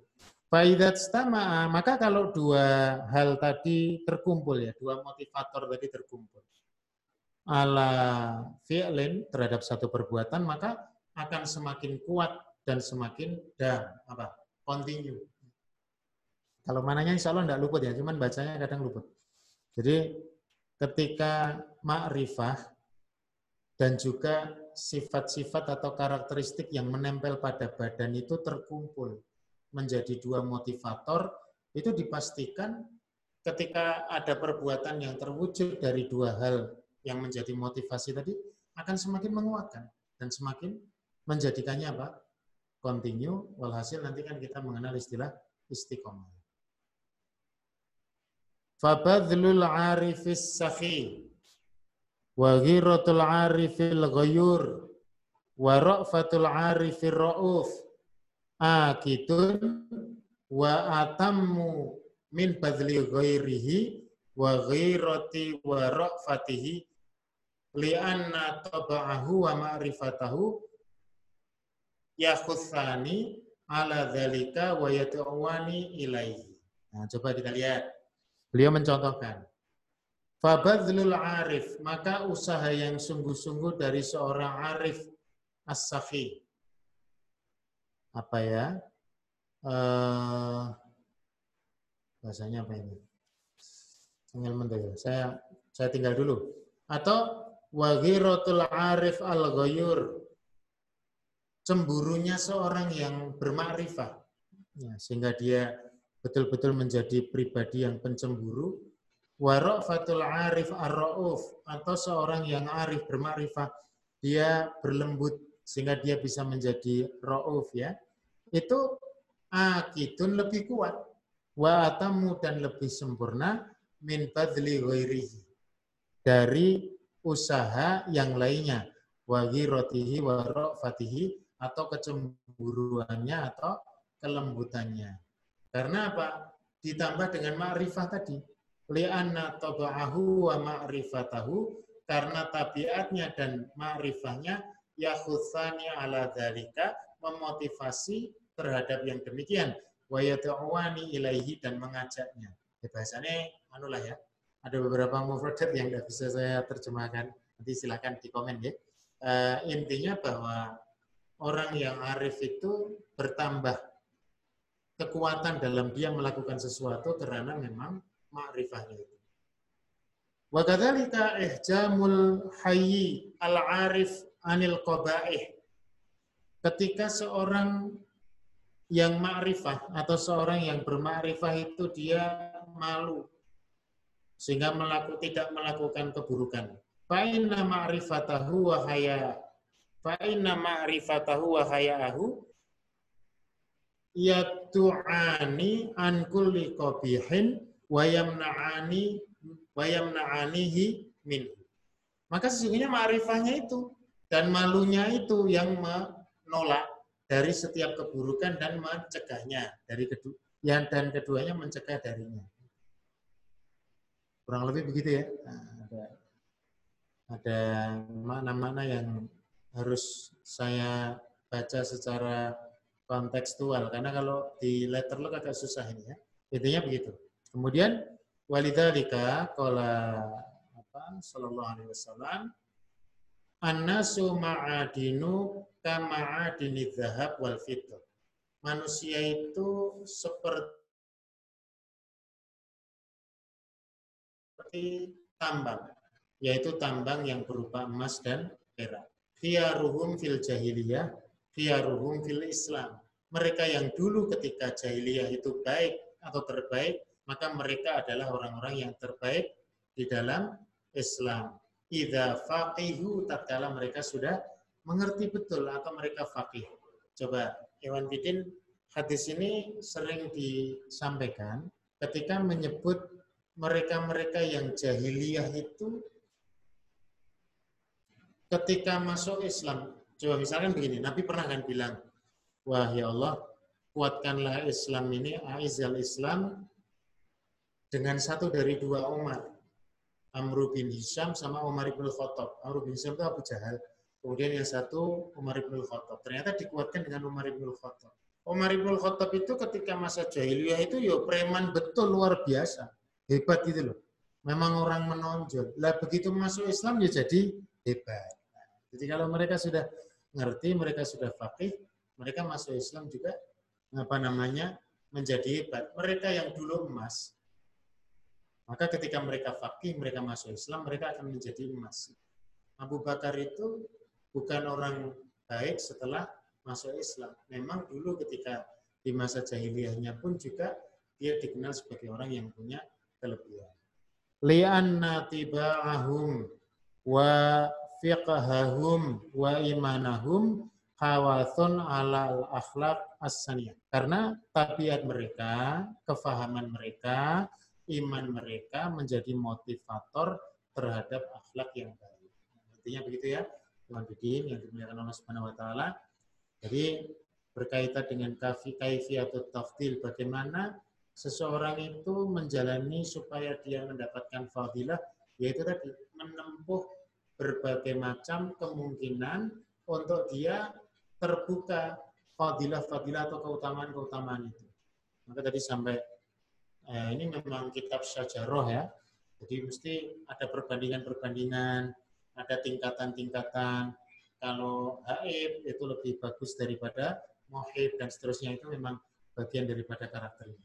Faidat stama, maka kalau dua hal tadi terkumpul ya, dua motivator tadi terkumpul. Ala fi'lin terhadap satu perbuatan, maka akan semakin kuat dan semakin dam apa continue. Kalau mananya insya Allah tidak luput ya, cuman bacanya kadang luput. Jadi ketika ma'rifah dan juga sifat-sifat atau karakteristik yang menempel pada badan itu terkumpul menjadi dua motivator, itu dipastikan ketika ada perbuatan yang terwujud dari dua hal yang menjadi motivasi tadi akan semakin menguatkan dan semakin menjadikannya apa? Continue, walhasil nanti kan kita mengenal istilah istiqomah. Fabadlul arifis sakhi wa ghiratul arifil ghayur wa ra'fatul arifir ra'uf akitun wa atammu min badli ghairihi wa ghairati wa ra'fatihi li'anna taba'ahu wa ma'rifatahu yakhussani ala dhalika wa yatu'wani ilaihi. Nah, coba kita lihat. Beliau mencontohkan. Fabadlul arif, maka usaha yang sungguh-sungguh dari seorang arif as-sakhi. Apa ya? Uh, bahasanya apa ini? Saya saya tinggal dulu. Atau waghiratul arif al ghayur cemburunya seorang yang bermakrifat ya, sehingga dia betul-betul menjadi pribadi yang pencemburu fatul arif ar atau seorang yang arif bermakrifat dia berlembut sehingga dia bisa menjadi rauf ya itu akidun lebih kuat wa atamu dan lebih sempurna min badli ghairihi dari usaha yang lainnya wa ghiratihi wa rafatihi atau kecemburuannya atau kelembutannya. Karena apa? Ditambah dengan ma'rifah tadi. Li'anna taba'ahu wa ma'rifatahu karena tabiatnya dan ma'rifahnya yakhutsani ala dalika memotivasi terhadap yang demikian wa yata'wani ilaihi dan mengajaknya. Ya, bahasanya anulah ya. Ada beberapa mufradat yang tidak bisa saya terjemahkan. Nanti silakan di komen ya. Uh, intinya bahwa orang yang arif itu bertambah kekuatan dalam dia melakukan sesuatu karena memang ma'rifahnya itu. Wa kadzalika ihjamul hayyi al-arif anil qabaih. Ketika seorang yang ma'rifah atau seorang yang bermakrifah itu dia malu sehingga melaku, tidak melakukan keburukan. Fa'inna ma'rifatahu wa haya fa'inna ma'rifatahu wa haya'ahu yatu'ani an kulli qabihin wa yamna'ani wa yamna'anihi min. Maka sesungguhnya ma'rifahnya itu dan malunya itu yang menolak dari setiap keburukan dan mencegahnya dari kedua yang dan keduanya mencegah darinya. Kurang lebih begitu ya. Nah, ada ada mana-mana yang harus saya baca secara kontekstual karena kalau di letter lo agak susah ini ya. Intinya begitu. Kemudian walidzalika qala apa sallallahu alaihi wasallam annasu ma'adinu kama'adini zahab wal fitr. Manusia itu seperti tambang, yaitu tambang yang berupa emas dan perak. Khiyaruhum fil jahiliyah, khiyaruhum fil Islam. Mereka yang dulu ketika jahiliyah itu baik atau terbaik, maka mereka adalah orang-orang yang terbaik di dalam Islam. Idza faqihu tatkala mereka sudah mengerti betul atau mereka fakih. Coba Iwan Bidin hadis ini sering disampaikan ketika menyebut mereka-mereka yang jahiliyah itu ketika masuk Islam. Coba misalkan begini, Nabi pernah kan bilang, wah ya Allah, kuatkanlah Islam ini, aizal Islam, dengan satu dari dua Umar. Amr bin Hisham sama Umar bin Khattab. Amr bin Hisham itu Abu Jahal. Kemudian yang satu Umar bin Khattab. Ternyata dikuatkan dengan Umar bin Khattab. Umar bin Khattab itu ketika masa jahiliyah itu ya preman betul luar biasa. Hebat gitu loh. Memang orang menonjol. Lah begitu masuk Islam ya jadi hebat. Jadi kalau mereka sudah ngerti, mereka sudah fakih, mereka masuk Islam juga apa namanya menjadi hebat. Mereka yang dulu emas, maka ketika mereka fakih, mereka masuk Islam, mereka akan menjadi emas. Abu Bakar itu bukan orang baik setelah masuk Islam. Memang dulu ketika di masa jahiliyahnya pun juga dia dikenal sebagai orang yang punya kelebihan. Li'anna tiba'ahum wa fiqhahum wa imanahum hawathun ala al-akhlaq as Karena tabiat mereka, kefahaman mereka, iman mereka menjadi motivator terhadap akhlak yang baik. Artinya begitu ya, Tuhan Bidin yang dimuliakan Allah Subhanahu wa taala. Jadi berkaitan dengan kafi kaifi atau taftil bagaimana seseorang itu menjalani supaya dia mendapatkan fadilah yaitu tadi menempuh berbagai macam kemungkinan untuk dia terbuka fadilah-fadilah atau keutamaan-keutamaan itu. Maka tadi sampai eh, ini memang kitab syajarah ya. Jadi mesti ada perbandingan-perbandingan, ada tingkatan-tingkatan. Kalau haib itu lebih bagus daripada muhib dan seterusnya itu memang bagian daripada karakternya.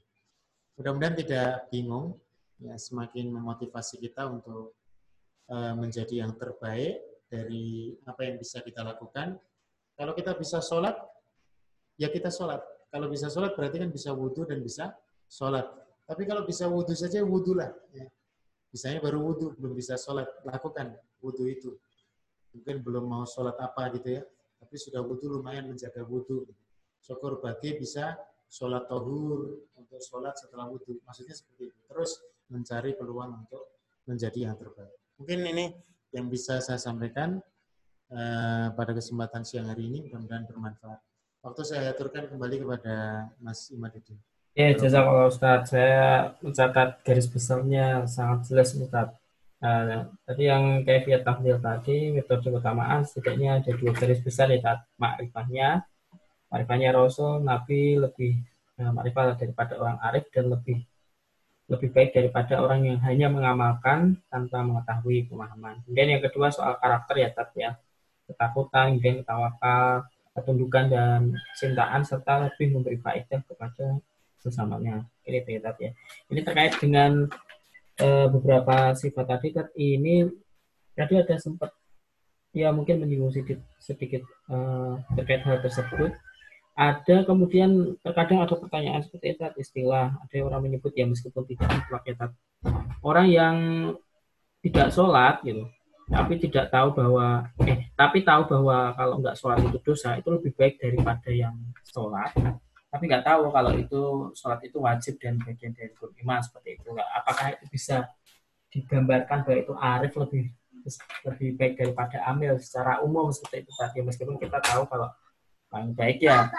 Mudah-mudahan tidak bingung, ya semakin memotivasi kita untuk uh, menjadi yang terbaik dari apa yang bisa kita lakukan. Kalau kita bisa sholat, ya kita sholat. Kalau bisa sholat berarti kan bisa wudhu dan bisa sholat. Tapi kalau bisa wudhu saja, wudhu lah. Ya. Misalnya baru wudhu, belum bisa sholat, lakukan wudhu itu. Mungkin belum mau sholat apa gitu ya, tapi sudah wudhu lumayan menjaga wudhu. Syukur bagi bisa sholat tohur, untuk sholat setelah wudhu. Maksudnya seperti itu. Terus mencari peluang untuk menjadi yang terbaik. Mungkin ini yang bisa saya sampaikan uh, pada kesempatan siang hari ini. Mudah-mudahan bermanfaat. Waktu saya aturkan kembali kepada Mas Imadudin. Ya, kalau Ustaz. Saya mencatat garis besarnya sangat jelas Ustaz. Uh, tadi yang kayak tahlil tadi, metode keutamaan setidaknya ada dua garis besar ya, makrifahnya, Makrifahnya Rasul, Nabi lebih uh, makrifat daripada orang arif dan lebih lebih baik daripada orang yang hanya mengamalkan tanpa mengetahui pemahaman. Kemudian yang kedua soal karakter ya, tapi ya ketakutan, kemudian tawakal, ketundukan dan cintaan serta lebih memberi faedah kepada sesamanya. Ini ya, ya. Ini terkait dengan uh, beberapa sifat tadi. Ini tadi ada sempat ya mungkin menyinggung sedikit, sedikit uh, terkait hal tersebut ada kemudian terkadang ada pertanyaan seperti itu istilah ada orang menyebut ya meskipun tidak mutlak ya orang yang tidak sholat gitu tapi tidak tahu bahwa eh tapi tahu bahwa kalau nggak sholat itu dosa itu lebih baik daripada yang sholat tapi nggak tahu kalau itu sholat itu wajib dan bagian dari iman seperti itu. Apakah itu bisa digambarkan bahwa itu arif lebih lebih baik daripada amil secara umum seperti itu tadi. Meskipun kita tahu kalau paling baik ya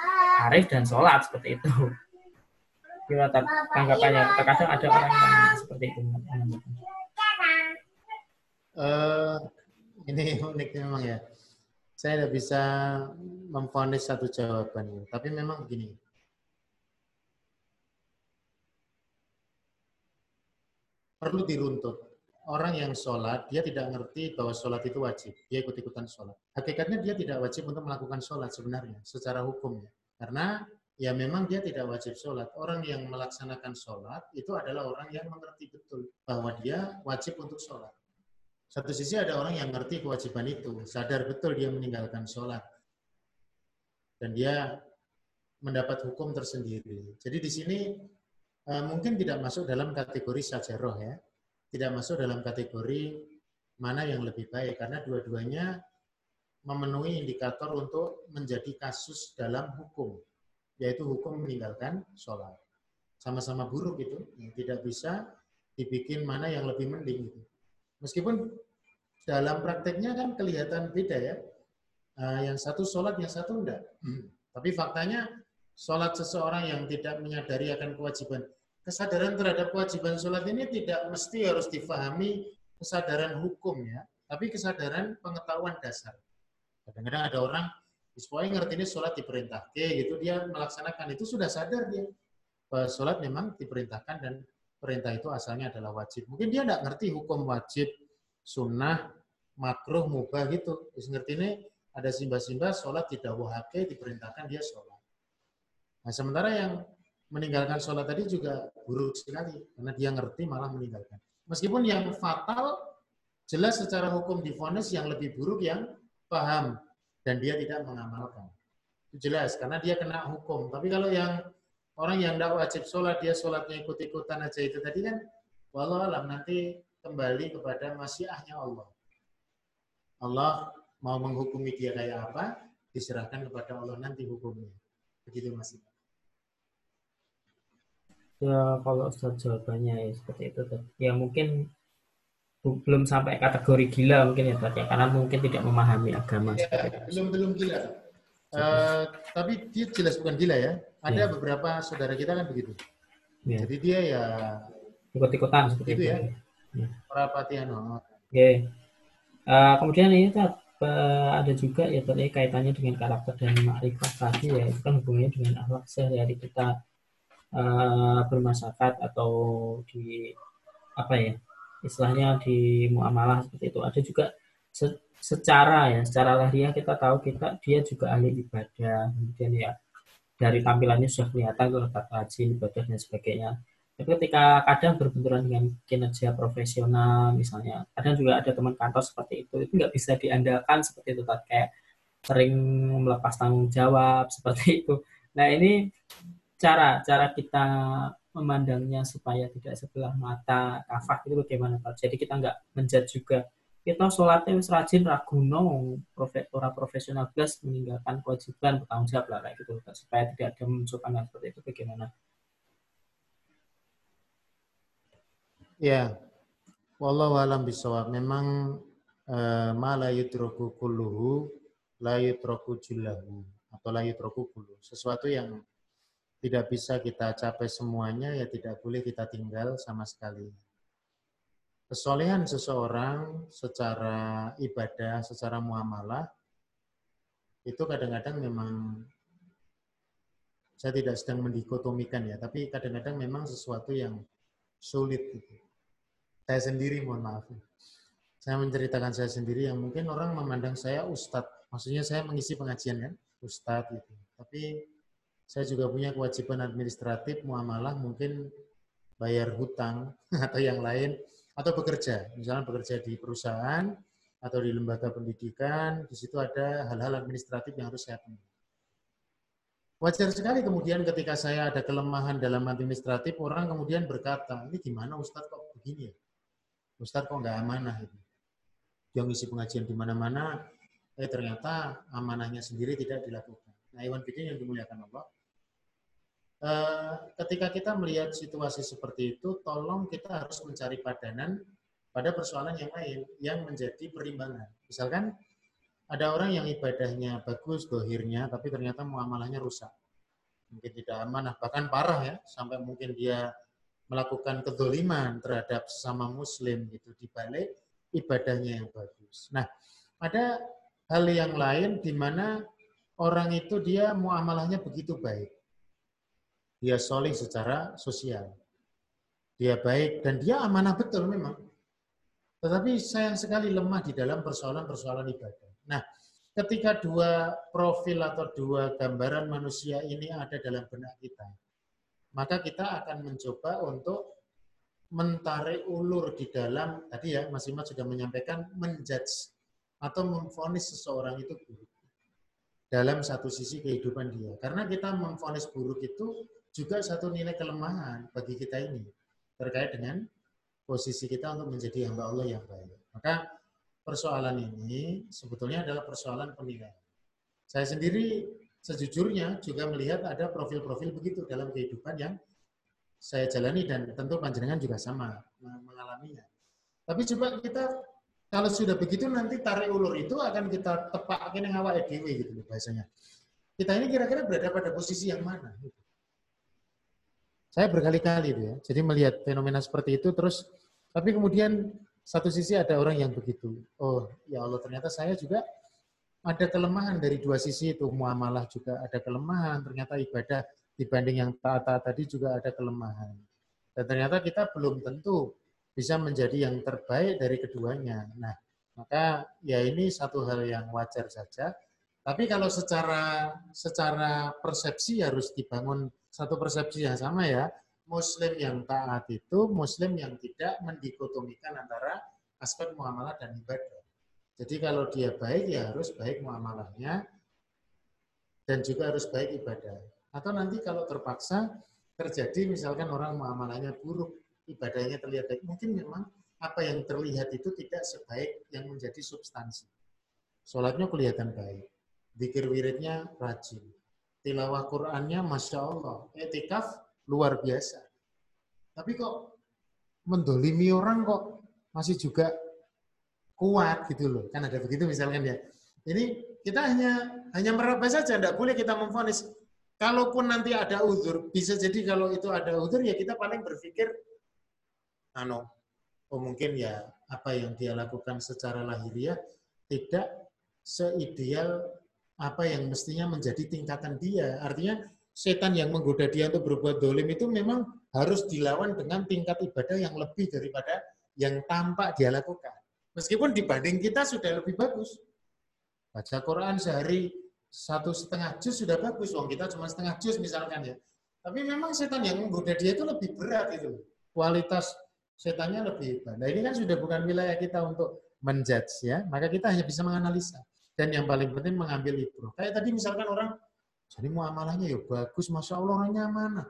arif dan sholat seperti itu. Gimana tanggapannya? Terkadang ada orang yang seperti itu. Uh, ini unik memang ya. Saya tidak bisa memfonis satu jawaban. Tapi memang begini perlu diruntut orang yang sholat, dia tidak ngerti bahwa sholat itu wajib. Dia ikut-ikutan sholat. Hakikatnya dia tidak wajib untuk melakukan sholat sebenarnya, secara hukum. Karena ya memang dia tidak wajib sholat. Orang yang melaksanakan sholat itu adalah orang yang mengerti betul bahwa dia wajib untuk sholat. Satu sisi ada orang yang ngerti kewajiban itu, sadar betul dia meninggalkan sholat. Dan dia mendapat hukum tersendiri. Jadi di sini mungkin tidak masuk dalam kategori sajaroh ya. Tidak masuk dalam kategori mana yang lebih baik karena dua-duanya memenuhi indikator untuk menjadi kasus dalam hukum yaitu hukum meninggalkan sholat. Sama-sama buruk itu tidak bisa dibikin mana yang lebih mending gitu. meskipun dalam prakteknya kan kelihatan beda ya. Ah, yang satu sholat yang satu enggak. Tapi faktanya sholat seseorang yang tidak menyadari akan kewajiban kesadaran terhadap kewajiban sholat ini tidak mesti harus difahami kesadaran hukum ya, tapi kesadaran pengetahuan dasar. Kadang-kadang ada orang, supaya ngerti ini sholat diperintah, oke gitu dia melaksanakan itu sudah sadar dia bahwa sholat memang diperintahkan dan perintah itu asalnya adalah wajib. Mungkin dia tidak ngerti hukum wajib, sunnah, makruh, mubah gitu. Terus ngerti ini ada simbah-simbah sholat tidak wahake diperintahkan dia sholat. Nah sementara yang meninggalkan sholat tadi juga buruk sekali karena dia ngerti malah meninggalkan. Meskipun yang fatal jelas secara hukum difonis yang lebih buruk yang paham dan dia tidak mengamalkan. Itu jelas karena dia kena hukum. Tapi kalau yang orang yang tidak wajib sholat dia sholatnya ikut-ikutan aja itu tadi kan walau alam nanti kembali kepada masyiahnya Allah. Allah mau menghukumi dia kayak apa diserahkan kepada Allah nanti hukumnya. Begitu Mas. Ya kalau Ustaz jawabannya ya seperti itu tuh. Ya mungkin belum sampai kategori gila mungkin ya Ustaz ya karena mungkin tidak memahami agama. Ya, belum belum gila. Uh, tapi dia jelas bukan gila ya. Ada ya. beberapa saudara kita kan begitu. Ya. Jadi dia ya ikut-ikutan seperti itu, itu ya. ya. Oke. Uh, kemudian ini uh, ada juga ya tadi kaitannya dengan karakter dan makrifat tadi ya itu kan hubungannya dengan akhlak sehari-hari kita uh, bermasyarakat atau di apa ya istilahnya di muamalah seperti itu. Ada juga se secara ya secara lahiriah kita tahu kita dia juga ahli ibadah. Kemudian ya dari tampilannya sudah kelihatan letak rajin ibadah dan sebagainya. Tapi ketika kadang berbenturan dengan kinerja profesional misalnya kadang juga ada teman kantor seperti itu itu nggak bisa diandalkan seperti itu kayak sering melepas tanggung jawab seperti itu. Nah ini cara cara kita memandangnya supaya tidak sebelah mata kafah itu bagaimana Pak? Jadi kita nggak menjat juga kita sholatnya wis rajin raguno profesora profesional plus meninggalkan kewajiban bertanggung jawab lah kayak gitu supaya tidak ada munculkan hal seperti itu bagaimana? Ya, wallahu alam bisawab. Memang uh, ma la yutroku atau la yutroku. Sesuatu yang tidak bisa kita capai semuanya, ya tidak boleh kita tinggal sama sekali. Kesolehan seseorang secara ibadah, secara muamalah, itu kadang-kadang memang saya tidak sedang mendikotomikan ya, tapi kadang-kadang memang sesuatu yang sulit. Gitu. Saya sendiri, mohon maaf. Saya menceritakan saya sendiri yang mungkin orang memandang saya ustadz. Maksudnya saya mengisi pengajian kan, ustadz gitu. Tapi saya juga punya kewajiban administratif, muamalah, mungkin bayar hutang atau yang lain, atau bekerja. Misalnya bekerja di perusahaan atau di lembaga pendidikan, di situ ada hal-hal administratif yang harus saya penuhi. Wajar sekali kemudian ketika saya ada kelemahan dalam administratif, orang kemudian berkata, ini gimana Ustadz kok begini ya? Ustadz kok nggak amanah itu? Yang ngisi pengajian di mana-mana, eh ternyata amanahnya sendiri tidak dilakukan. Nah, Iwan Bidin yang dimuliakan Allah, ketika kita melihat situasi seperti itu, tolong kita harus mencari padanan pada persoalan yang lain yang menjadi perimbangan. Misalkan ada orang yang ibadahnya bagus, dohirnya, tapi ternyata muamalahnya rusak. Mungkin tidak amanah, bahkan parah ya, sampai mungkin dia melakukan kedoliman terhadap sesama muslim gitu di balik ibadahnya yang bagus. Nah, ada hal yang lain di mana orang itu dia muamalahnya begitu baik dia soleh secara sosial. Dia baik dan dia amanah betul memang. Tetapi sayang sekali lemah di dalam persoalan-persoalan ibadah. Nah, ketika dua profil atau dua gambaran manusia ini ada dalam benak kita, maka kita akan mencoba untuk mentarik ulur di dalam, tadi ya Mas Imad sudah menyampaikan, menjudge atau memfonis seseorang itu buruk dalam satu sisi kehidupan dia. Karena kita memfonis buruk itu juga satu nilai kelemahan bagi kita ini terkait dengan posisi kita untuk menjadi hamba Allah yang baik. Maka persoalan ini sebetulnya adalah persoalan penilaian. Saya sendiri sejujurnya juga melihat ada profil-profil begitu dalam kehidupan yang saya jalani dan tentu panjenengan juga sama mengalaminya. Tapi coba kita kalau sudah begitu nanti tarik ulur itu akan kita tepak yang awal EDW gitu bahasanya. Kita ini kira-kira berada pada posisi yang mana? Gitu. Saya berkali-kali itu ya. Jadi melihat fenomena seperti itu terus tapi kemudian satu sisi ada orang yang begitu. Oh, ya Allah ternyata saya juga ada kelemahan dari dua sisi itu. Muamalah juga ada kelemahan, ternyata ibadah dibanding yang taat-taat tadi juga ada kelemahan. Dan ternyata kita belum tentu bisa menjadi yang terbaik dari keduanya. Nah, Maka ya ini satu hal yang wajar saja. Tapi kalau secara secara persepsi harus dibangun satu persepsi yang sama ya. Muslim yang taat itu Muslim yang tidak mendikotomikan antara aspek muamalah dan ibadah. Jadi kalau dia baik ya harus baik muamalahnya dan juga harus baik ibadah. Atau nanti kalau terpaksa terjadi misalkan orang muamalahnya buruk, ibadahnya terlihat baik, mungkin memang apa yang terlihat itu tidak sebaik yang menjadi substansi. Sholatnya kelihatan baik, zikir wiridnya rajin, tilawah Qur'annya Masya Allah, etikaf luar biasa. Tapi kok mendolimi orang kok masih juga kuat gitu loh. Kan ada begitu misalkan ya. Ini kita hanya hanya meraba saja, tidak boleh kita memfonis. Kalaupun nanti ada uzur, bisa jadi kalau itu ada uzur ya kita paling berpikir, ano, oh mungkin ya apa yang dia lakukan secara lahiriah tidak seideal apa yang mestinya menjadi tingkatan dia. Artinya setan yang menggoda dia untuk berbuat dolim itu memang harus dilawan dengan tingkat ibadah yang lebih daripada yang tampak dia lakukan. Meskipun dibanding kita sudah lebih bagus. Baca Quran sehari satu setengah juz sudah bagus. Wong kita cuma setengah juz misalkan ya. Tapi memang setan yang menggoda dia itu lebih berat itu. Kualitas setannya lebih hebat. Nah ini kan sudah bukan wilayah kita untuk menjudge ya. Maka kita hanya bisa menganalisa. Dan yang paling penting mengambil ibro. Kayak tadi misalkan orang, jadi muamalahnya ya bagus, Masya Allah orangnya mana.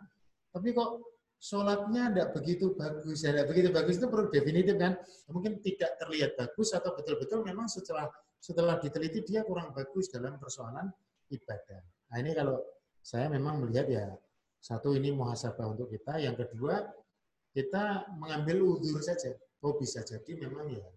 Tapi kok sholatnya tidak begitu bagus. Ya, tidak begitu bagus itu perlu definitif kan. Mungkin tidak terlihat bagus atau betul-betul memang setelah setelah diteliti dia kurang bagus dalam persoalan ibadah. Nah ini kalau saya memang melihat ya satu ini muhasabah untuk kita, yang kedua kita mengambil udur saja. Oh bisa jadi memang ya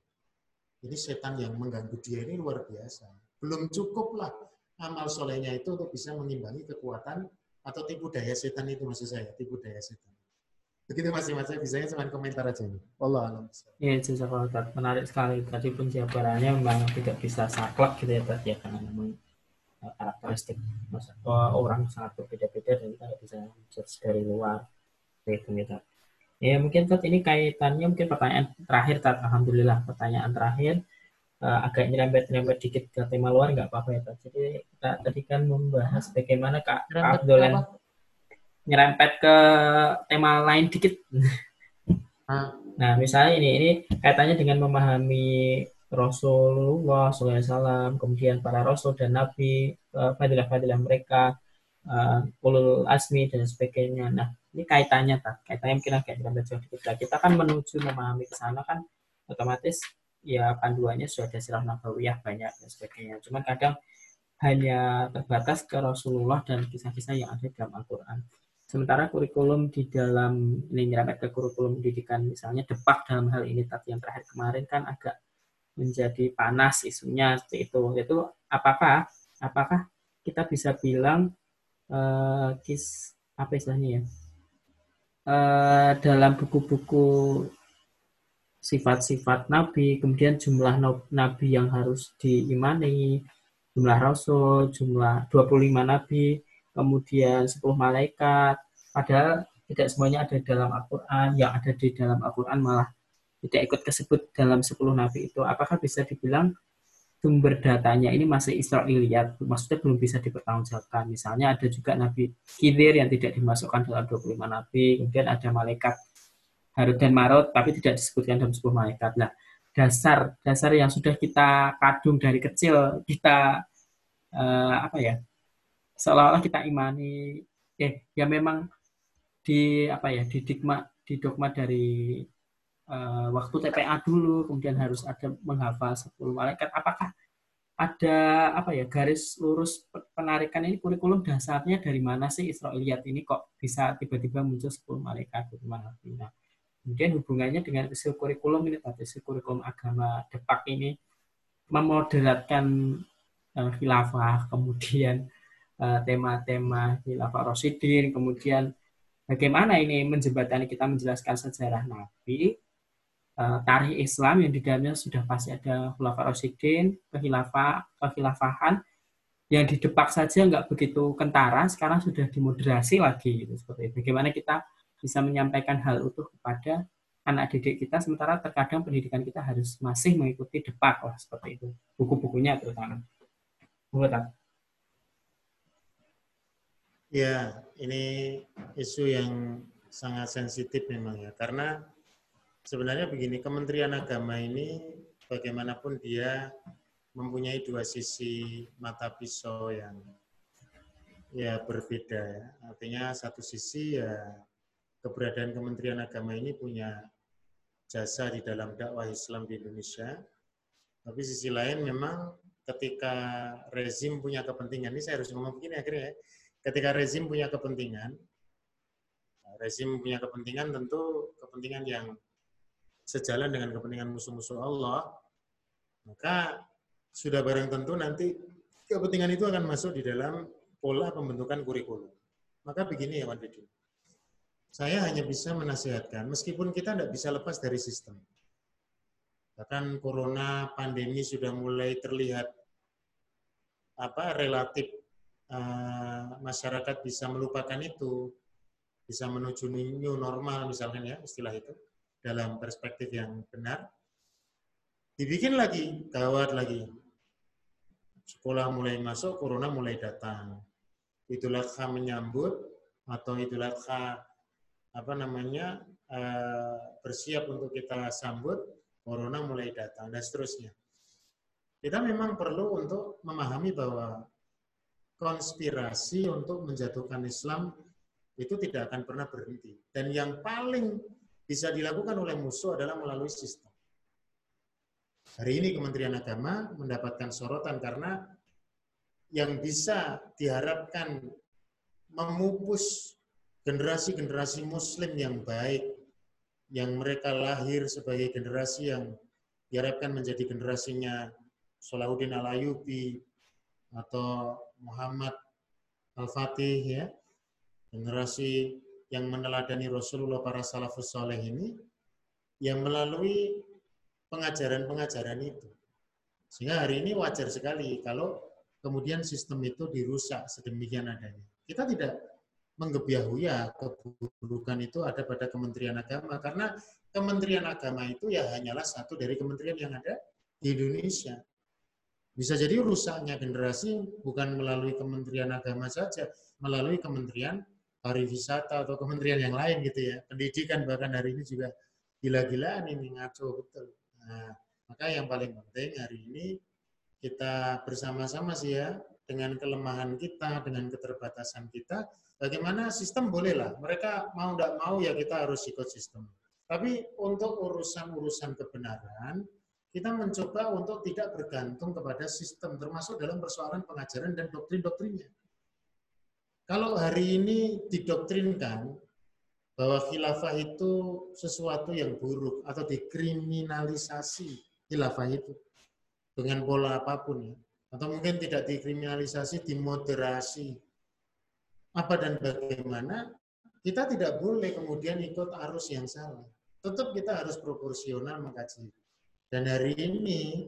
ini setan yang mengganggu dia ini luar biasa. Belum cukuplah amal solehnya itu untuk bisa mengimbangi kekuatan atau tipu daya setan itu maksud saya, tipu daya setan. Begitu Mas Mas, saya bisanya cuma komentar aja ini. Allah alam. Iya, jazakallah Menarik sekali. Tadi pun jawabannya memang tidak bisa saklek gitu ya tadi ya karena memang eh, karakteristik orang sangat berbeda-beda dan kita bisa judge dari luar gitu gitu. Ya mungkin saat ini kaitannya mungkin pertanyaan terakhir Tat. Alhamdulillah pertanyaan terakhir uh, agak nyerempet-nyerempet dikit ke tema luar nggak apa-apa ya Tat. Jadi kita tadi kan membahas bagaimana Kak, Kak Abdullah nyerempet ke tema lain dikit. Nah, misalnya ini, ini kaitannya dengan memahami Rasulullah SAW, kemudian para Rasul dan Nabi, eh, fadilah-fadilah mereka, uh, ulul asmi dan sebagainya. Nah, ini kaitannya tak, kaitannya mungkin agak jauh dikit. Nah, kita kan menuju memahami ke sana kan otomatis ya panduannya sudah ada sirah nabawiyah banyak dan sebagainya. Cuman kadang hanya terbatas ke Rasulullah dan kisah-kisah yang ada dalam Al-Quran. Sementara kurikulum di dalam ini nyerempet ke kurikulum pendidikan misalnya depak dalam hal ini tapi yang terakhir kemarin kan agak menjadi panas isunya seperti itu. Itu apakah apakah kita bisa bilang uh, kis apa istilahnya ya? Uh, dalam buku-buku sifat-sifat nabi, kemudian jumlah nabi yang harus diimani, jumlah rasul, jumlah 25 nabi, kemudian 10 malaikat, padahal tidak semuanya ada dalam Al-Quran, yang ada di dalam Al-Quran malah tidak ikut kesebut dalam 10 nabi itu. Apakah bisa dibilang sumber datanya ini masih Israiliyat, maksudnya belum bisa dipertanggungjawabkan. Misalnya ada juga Nabi Khidir yang tidak dimasukkan dalam 25 nabi, kemudian ada malaikat Harut dan Marut, tapi tidak disebutkan dalam 10 malaikat. Nah, dasar dasar yang sudah kita kadung dari kecil, kita uh, apa ya seolah-olah kita imani eh ya memang di apa ya di dogma di dogma dari uh, waktu TPA dulu kemudian harus ada menghafal 10 malaikat. Apakah ada apa ya garis lurus penarikan ini kurikulum dasarnya dari mana sih? Israiliyat ini kok bisa tiba-tiba muncul 10 malaikat? Di mana nah, kemudian hubungannya dengan isu kurikulum ini tadi isu kurikulum agama depak ini memoderatkan uh, khilafah kemudian Eh, tema-tema khilafah Rasidin, kemudian bagaimana ini menjembatani kita menjelaskan sejarah Nabi, uh, tarikh Islam yang di dalamnya sudah pasti ada khilafah Rasidin, kehilafah, kehilafahan, yang di depak saja nggak begitu kentara, sekarang sudah dimoderasi lagi. Gitu, seperti itu. Bagaimana kita bisa menyampaikan hal utuh kepada anak didik kita, sementara terkadang pendidikan kita harus masih mengikuti depak lah seperti itu, buku-bukunya terutama. Bukan? Ya, ini isu yang sangat sensitif memang ya, karena sebenarnya begini, Kementerian Agama ini bagaimanapun dia mempunyai dua sisi mata pisau yang ya berbeda ya. Artinya satu sisi ya keberadaan Kementerian Agama ini punya jasa di dalam dakwah Islam di Indonesia. Tapi sisi lain memang ketika rezim punya kepentingan, ini saya harus ngomong begini akhirnya ya, ketika rezim punya kepentingan, rezim punya kepentingan tentu kepentingan yang sejalan dengan kepentingan musuh-musuh Allah, maka sudah barang tentu nanti kepentingan itu akan masuk di dalam pola pembentukan kurikulum. Maka begini ya, Wan Saya hanya bisa menasihatkan, meskipun kita tidak bisa lepas dari sistem. Bahkan corona, pandemi sudah mulai terlihat apa relatif uh, masyarakat bisa melupakan itu, bisa menuju new normal misalnya ya istilah itu dalam perspektif yang benar. Dibikin lagi, gawat lagi. Sekolah mulai masuk, corona mulai datang. Idul Adha menyambut atau Idul Adha apa namanya uh, bersiap untuk kita sambut, corona mulai datang dan seterusnya. Kita memang perlu untuk memahami bahwa konspirasi untuk menjatuhkan Islam itu tidak akan pernah berhenti. Dan yang paling bisa dilakukan oleh musuh adalah melalui sistem. Hari ini Kementerian Agama mendapatkan sorotan karena yang bisa diharapkan memupus generasi-generasi muslim yang baik, yang mereka lahir sebagai generasi yang diharapkan menjadi generasinya Salahuddin Al-Ayubi atau Muhammad Al-Fatih ya, generasi yang meneladani Rasulullah para salafus soleh ini yang melalui pengajaran-pengajaran itu. Sehingga hari ini wajar sekali kalau kemudian sistem itu dirusak sedemikian adanya. Kita tidak menggebiahu ya keburukan itu ada pada Kementerian Agama karena Kementerian Agama itu ya hanyalah satu dari kementerian yang ada di Indonesia. Bisa jadi rusaknya generasi bukan melalui Kementerian Agama saja, melalui Kementerian pariwisata atau kementerian yang lain gitu ya. Pendidikan bahkan hari ini juga gila-gilaan ini ngaco betul. Nah, maka yang paling penting hari ini kita bersama-sama sih ya dengan kelemahan kita, dengan keterbatasan kita, bagaimana sistem bolehlah. Mereka mau tidak mau ya kita harus ikut sistem. Tapi untuk urusan-urusan kebenaran, kita mencoba untuk tidak bergantung kepada sistem, termasuk dalam persoalan pengajaran dan doktrin-doktrinnya. Kalau hari ini didoktrinkan bahwa khilafah itu sesuatu yang buruk atau dikriminalisasi khilafah itu dengan pola apa pun ya. Atau mungkin tidak dikriminalisasi, dimoderasi. Apa dan bagaimana, kita tidak boleh kemudian ikut arus yang salah. Tetap kita harus proporsional mengkaji. Dan hari ini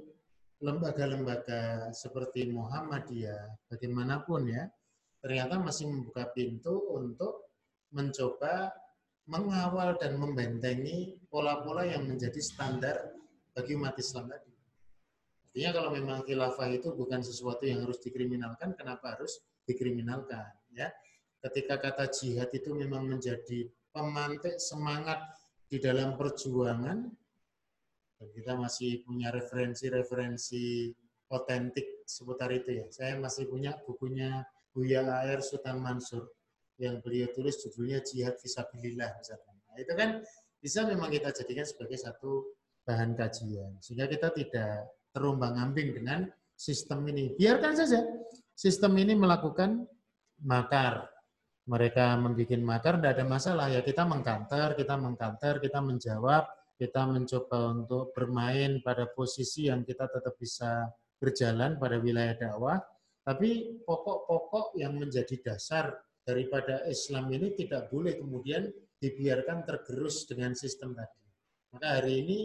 lembaga-lembaga seperti Muhammadiyah, bagaimanapun ya, ternyata masih membuka pintu untuk mencoba mengawal dan membentengi pola-pola yang menjadi standar bagi umat Islam tadi. Artinya kalau memang khilafah itu bukan sesuatu yang harus dikriminalkan, kenapa harus dikriminalkan? Ya, ketika kata jihad itu memang menjadi pemantik semangat di dalam perjuangan, kita masih punya referensi-referensi otentik seputar itu ya. Saya masih punya bukunya Buya Air Sultan Mansur yang beliau tulis judulnya Jihad Fisabilillah misalnya. Nah, itu kan bisa memang kita jadikan sebagai satu bahan kajian. Sehingga kita tidak terumbang ambing dengan sistem ini. Biarkan saja sistem ini melakukan makar. Mereka membuat makar, tidak ada masalah. Ya kita mengkanter, kita mengkanter, kita menjawab, kita mencoba untuk bermain pada posisi yang kita tetap bisa berjalan pada wilayah dakwah tapi pokok-pokok yang menjadi dasar daripada Islam ini tidak boleh kemudian dibiarkan tergerus dengan sistem tadi. Maka hari ini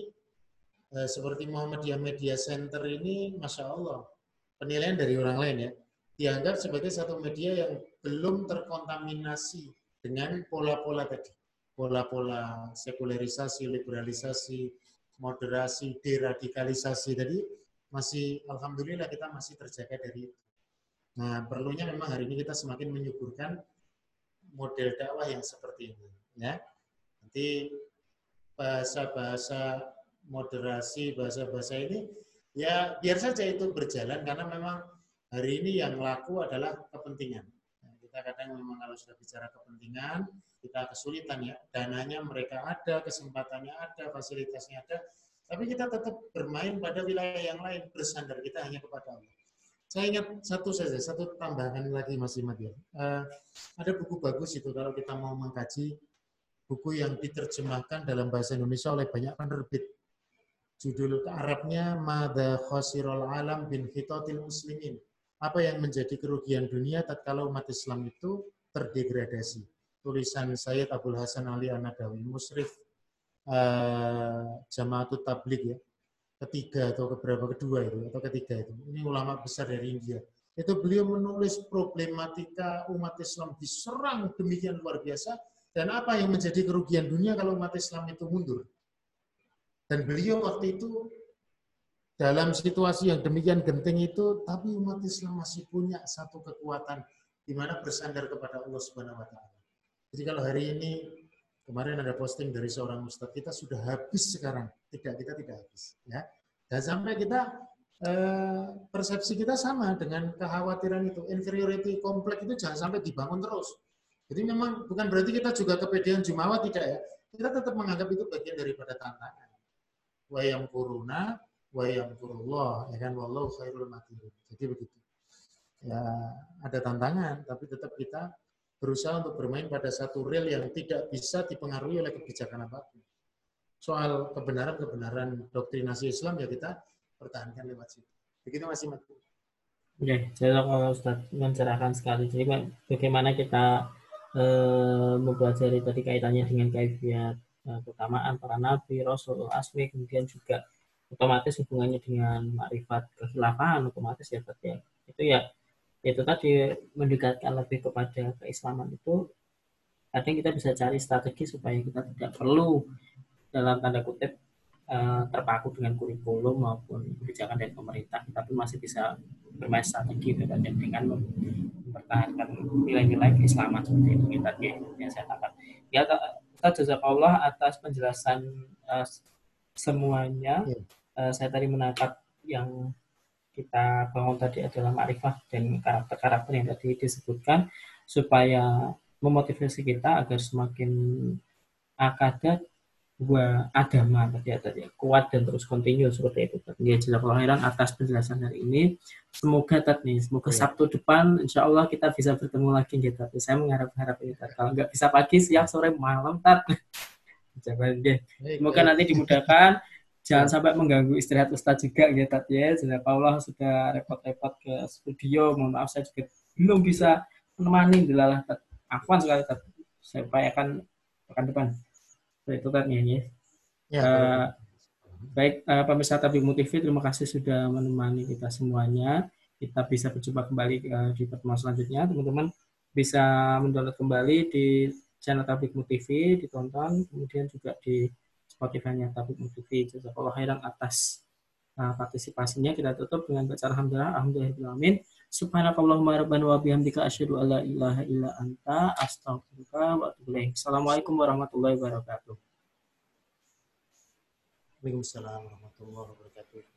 seperti Muhammadiyah Media Center ini, masya Allah, penilaian dari orang lain ya, dianggap sebagai satu media yang belum terkontaminasi dengan pola-pola tadi, pola-pola sekularisasi, liberalisasi, moderasi, deradikalisasi. Jadi masih alhamdulillah kita masih terjaga dari itu. Nah, perlunya memang hari ini kita semakin menyuburkan model dakwah yang seperti ini, ya. Nanti bahasa-bahasa moderasi, bahasa-bahasa ini ya biar saja itu berjalan karena memang hari ini yang laku adalah kepentingan. Kita kadang memang kalau sudah bicara kepentingan, kita kesulitan ya. Dananya mereka ada, kesempatannya ada, fasilitasnya ada, tapi kita tetap bermain pada wilayah yang lain, bersandar kita hanya kepada Allah. Saya ingat satu saja, satu tambahan lagi Mas Imad ya. Uh, ada buku bagus itu kalau kita mau mengkaji buku yang diterjemahkan dalam bahasa Indonesia oleh banyak penerbit. Judul Arabnya Mada Khosirul Alam bin Hitotil Muslimin. Apa yang menjadi kerugian dunia tatkala umat Islam itu terdegradasi. Tulisan Sayyid Abdul Hasan Ali Anadawi, musrif uh, Jamaatut Tablik ya ketiga atau keberapa kedua itu atau ketiga itu. Ini ulama besar dari India. Itu beliau menulis problematika umat Islam diserang demikian luar biasa dan apa yang menjadi kerugian dunia kalau umat Islam itu mundur. Dan beliau waktu itu dalam situasi yang demikian genting itu, tapi umat Islam masih punya satu kekuatan di mana bersandar kepada Allah Subhanahu wa taala. Jadi kalau hari ini Kemarin ada posting dari seorang ustadz, kita sudah habis sekarang. Tidak, kita tidak habis. Ya. Dan sampai kita eh, persepsi kita sama dengan kekhawatiran itu. Inferiority kompleks itu jangan sampai dibangun terus. Jadi memang bukan berarti kita juga kepedean jumawa tidak ya. Kita tetap menganggap itu bagian daripada tantangan. Wa yang kuruna, wa yang kurullah, ya kan wallahu khairul makirin. Jadi begitu. Ya, ada tantangan, tapi tetap kita berusaha untuk bermain pada satu real yang tidak bisa dipengaruhi oleh kebijakan apa pun. Soal kebenaran-kebenaran doktrinasi Islam ya kita pertahankan lewat situ. Begitu Mas Imat. Oke, saya kalau Ustaz mencerahkan sekali. Jadi bagaimana kita eh, mempelajari tadi kaitannya dengan kaifiat keutamaan para nabi, rasul, asmi, kemudian juga otomatis hubungannya dengan makrifat kehilafahan otomatis ya ya. Itu ya itu tadi mendekatkan lebih kepada keislaman itu kadang kita bisa cari strategi supaya kita tidak perlu dalam tanda kutip uh, terpaku dengan kurikulum maupun kebijakan dari pemerintah tapi masih bisa bermain strategi dengan mempertahankan nilai-nilai keislaman seperti itu kita yang saya katakan ya kita Allah atas penjelasan uh, semuanya. Uh, saya tadi menangkap yang kita bangun tadi adalah ma'rifah dan karakter-karakter yang tadi disebutkan supaya memotivasi kita agar semakin akadat gua adama tadi tadi kuat dan terus kontinu seperti itu tadi ya jelas atas penjelasan hari ini semoga tadi semoga ya. Sabtu depan insya Allah kita bisa bertemu lagi gitu tapi saya mengharap harap ini kalau nggak bisa pagi siang sore malam tat jangan deh semoga nanti dimudahkan jangan sampai mengganggu istirahat Ustadz juga ya Tat ya. Sudah Allah sudah repot-repot ke studio. Mohon maaf saya juga belum bisa menemani delalah Tat. Afwan sekali Tat. Saya upayakan pekan depan. Seperti itu Tat ya. ya uh, baik uh, pemirsa Tabik TV terima kasih sudah menemani kita semuanya. Kita bisa berjumpa kembali uh, di pertemuan selanjutnya. Teman-teman bisa mendownload kembali di channel Tabik TV, ditonton, kemudian juga di Spotify-nya Tabib TV. Jazakallah khairan atas uh, partisipasinya. Kita tutup dengan baca alhamdulillah, alhamdulillah Subhanakallahumma rabbana wa bihamdika asyhadu an la ilaha illa anta astaghfiruka wa atubu ilaik. Assalamualaikum warahmatullahi wabarakatuh. Waalaikumsalam warahmatullahi wabarakatuh.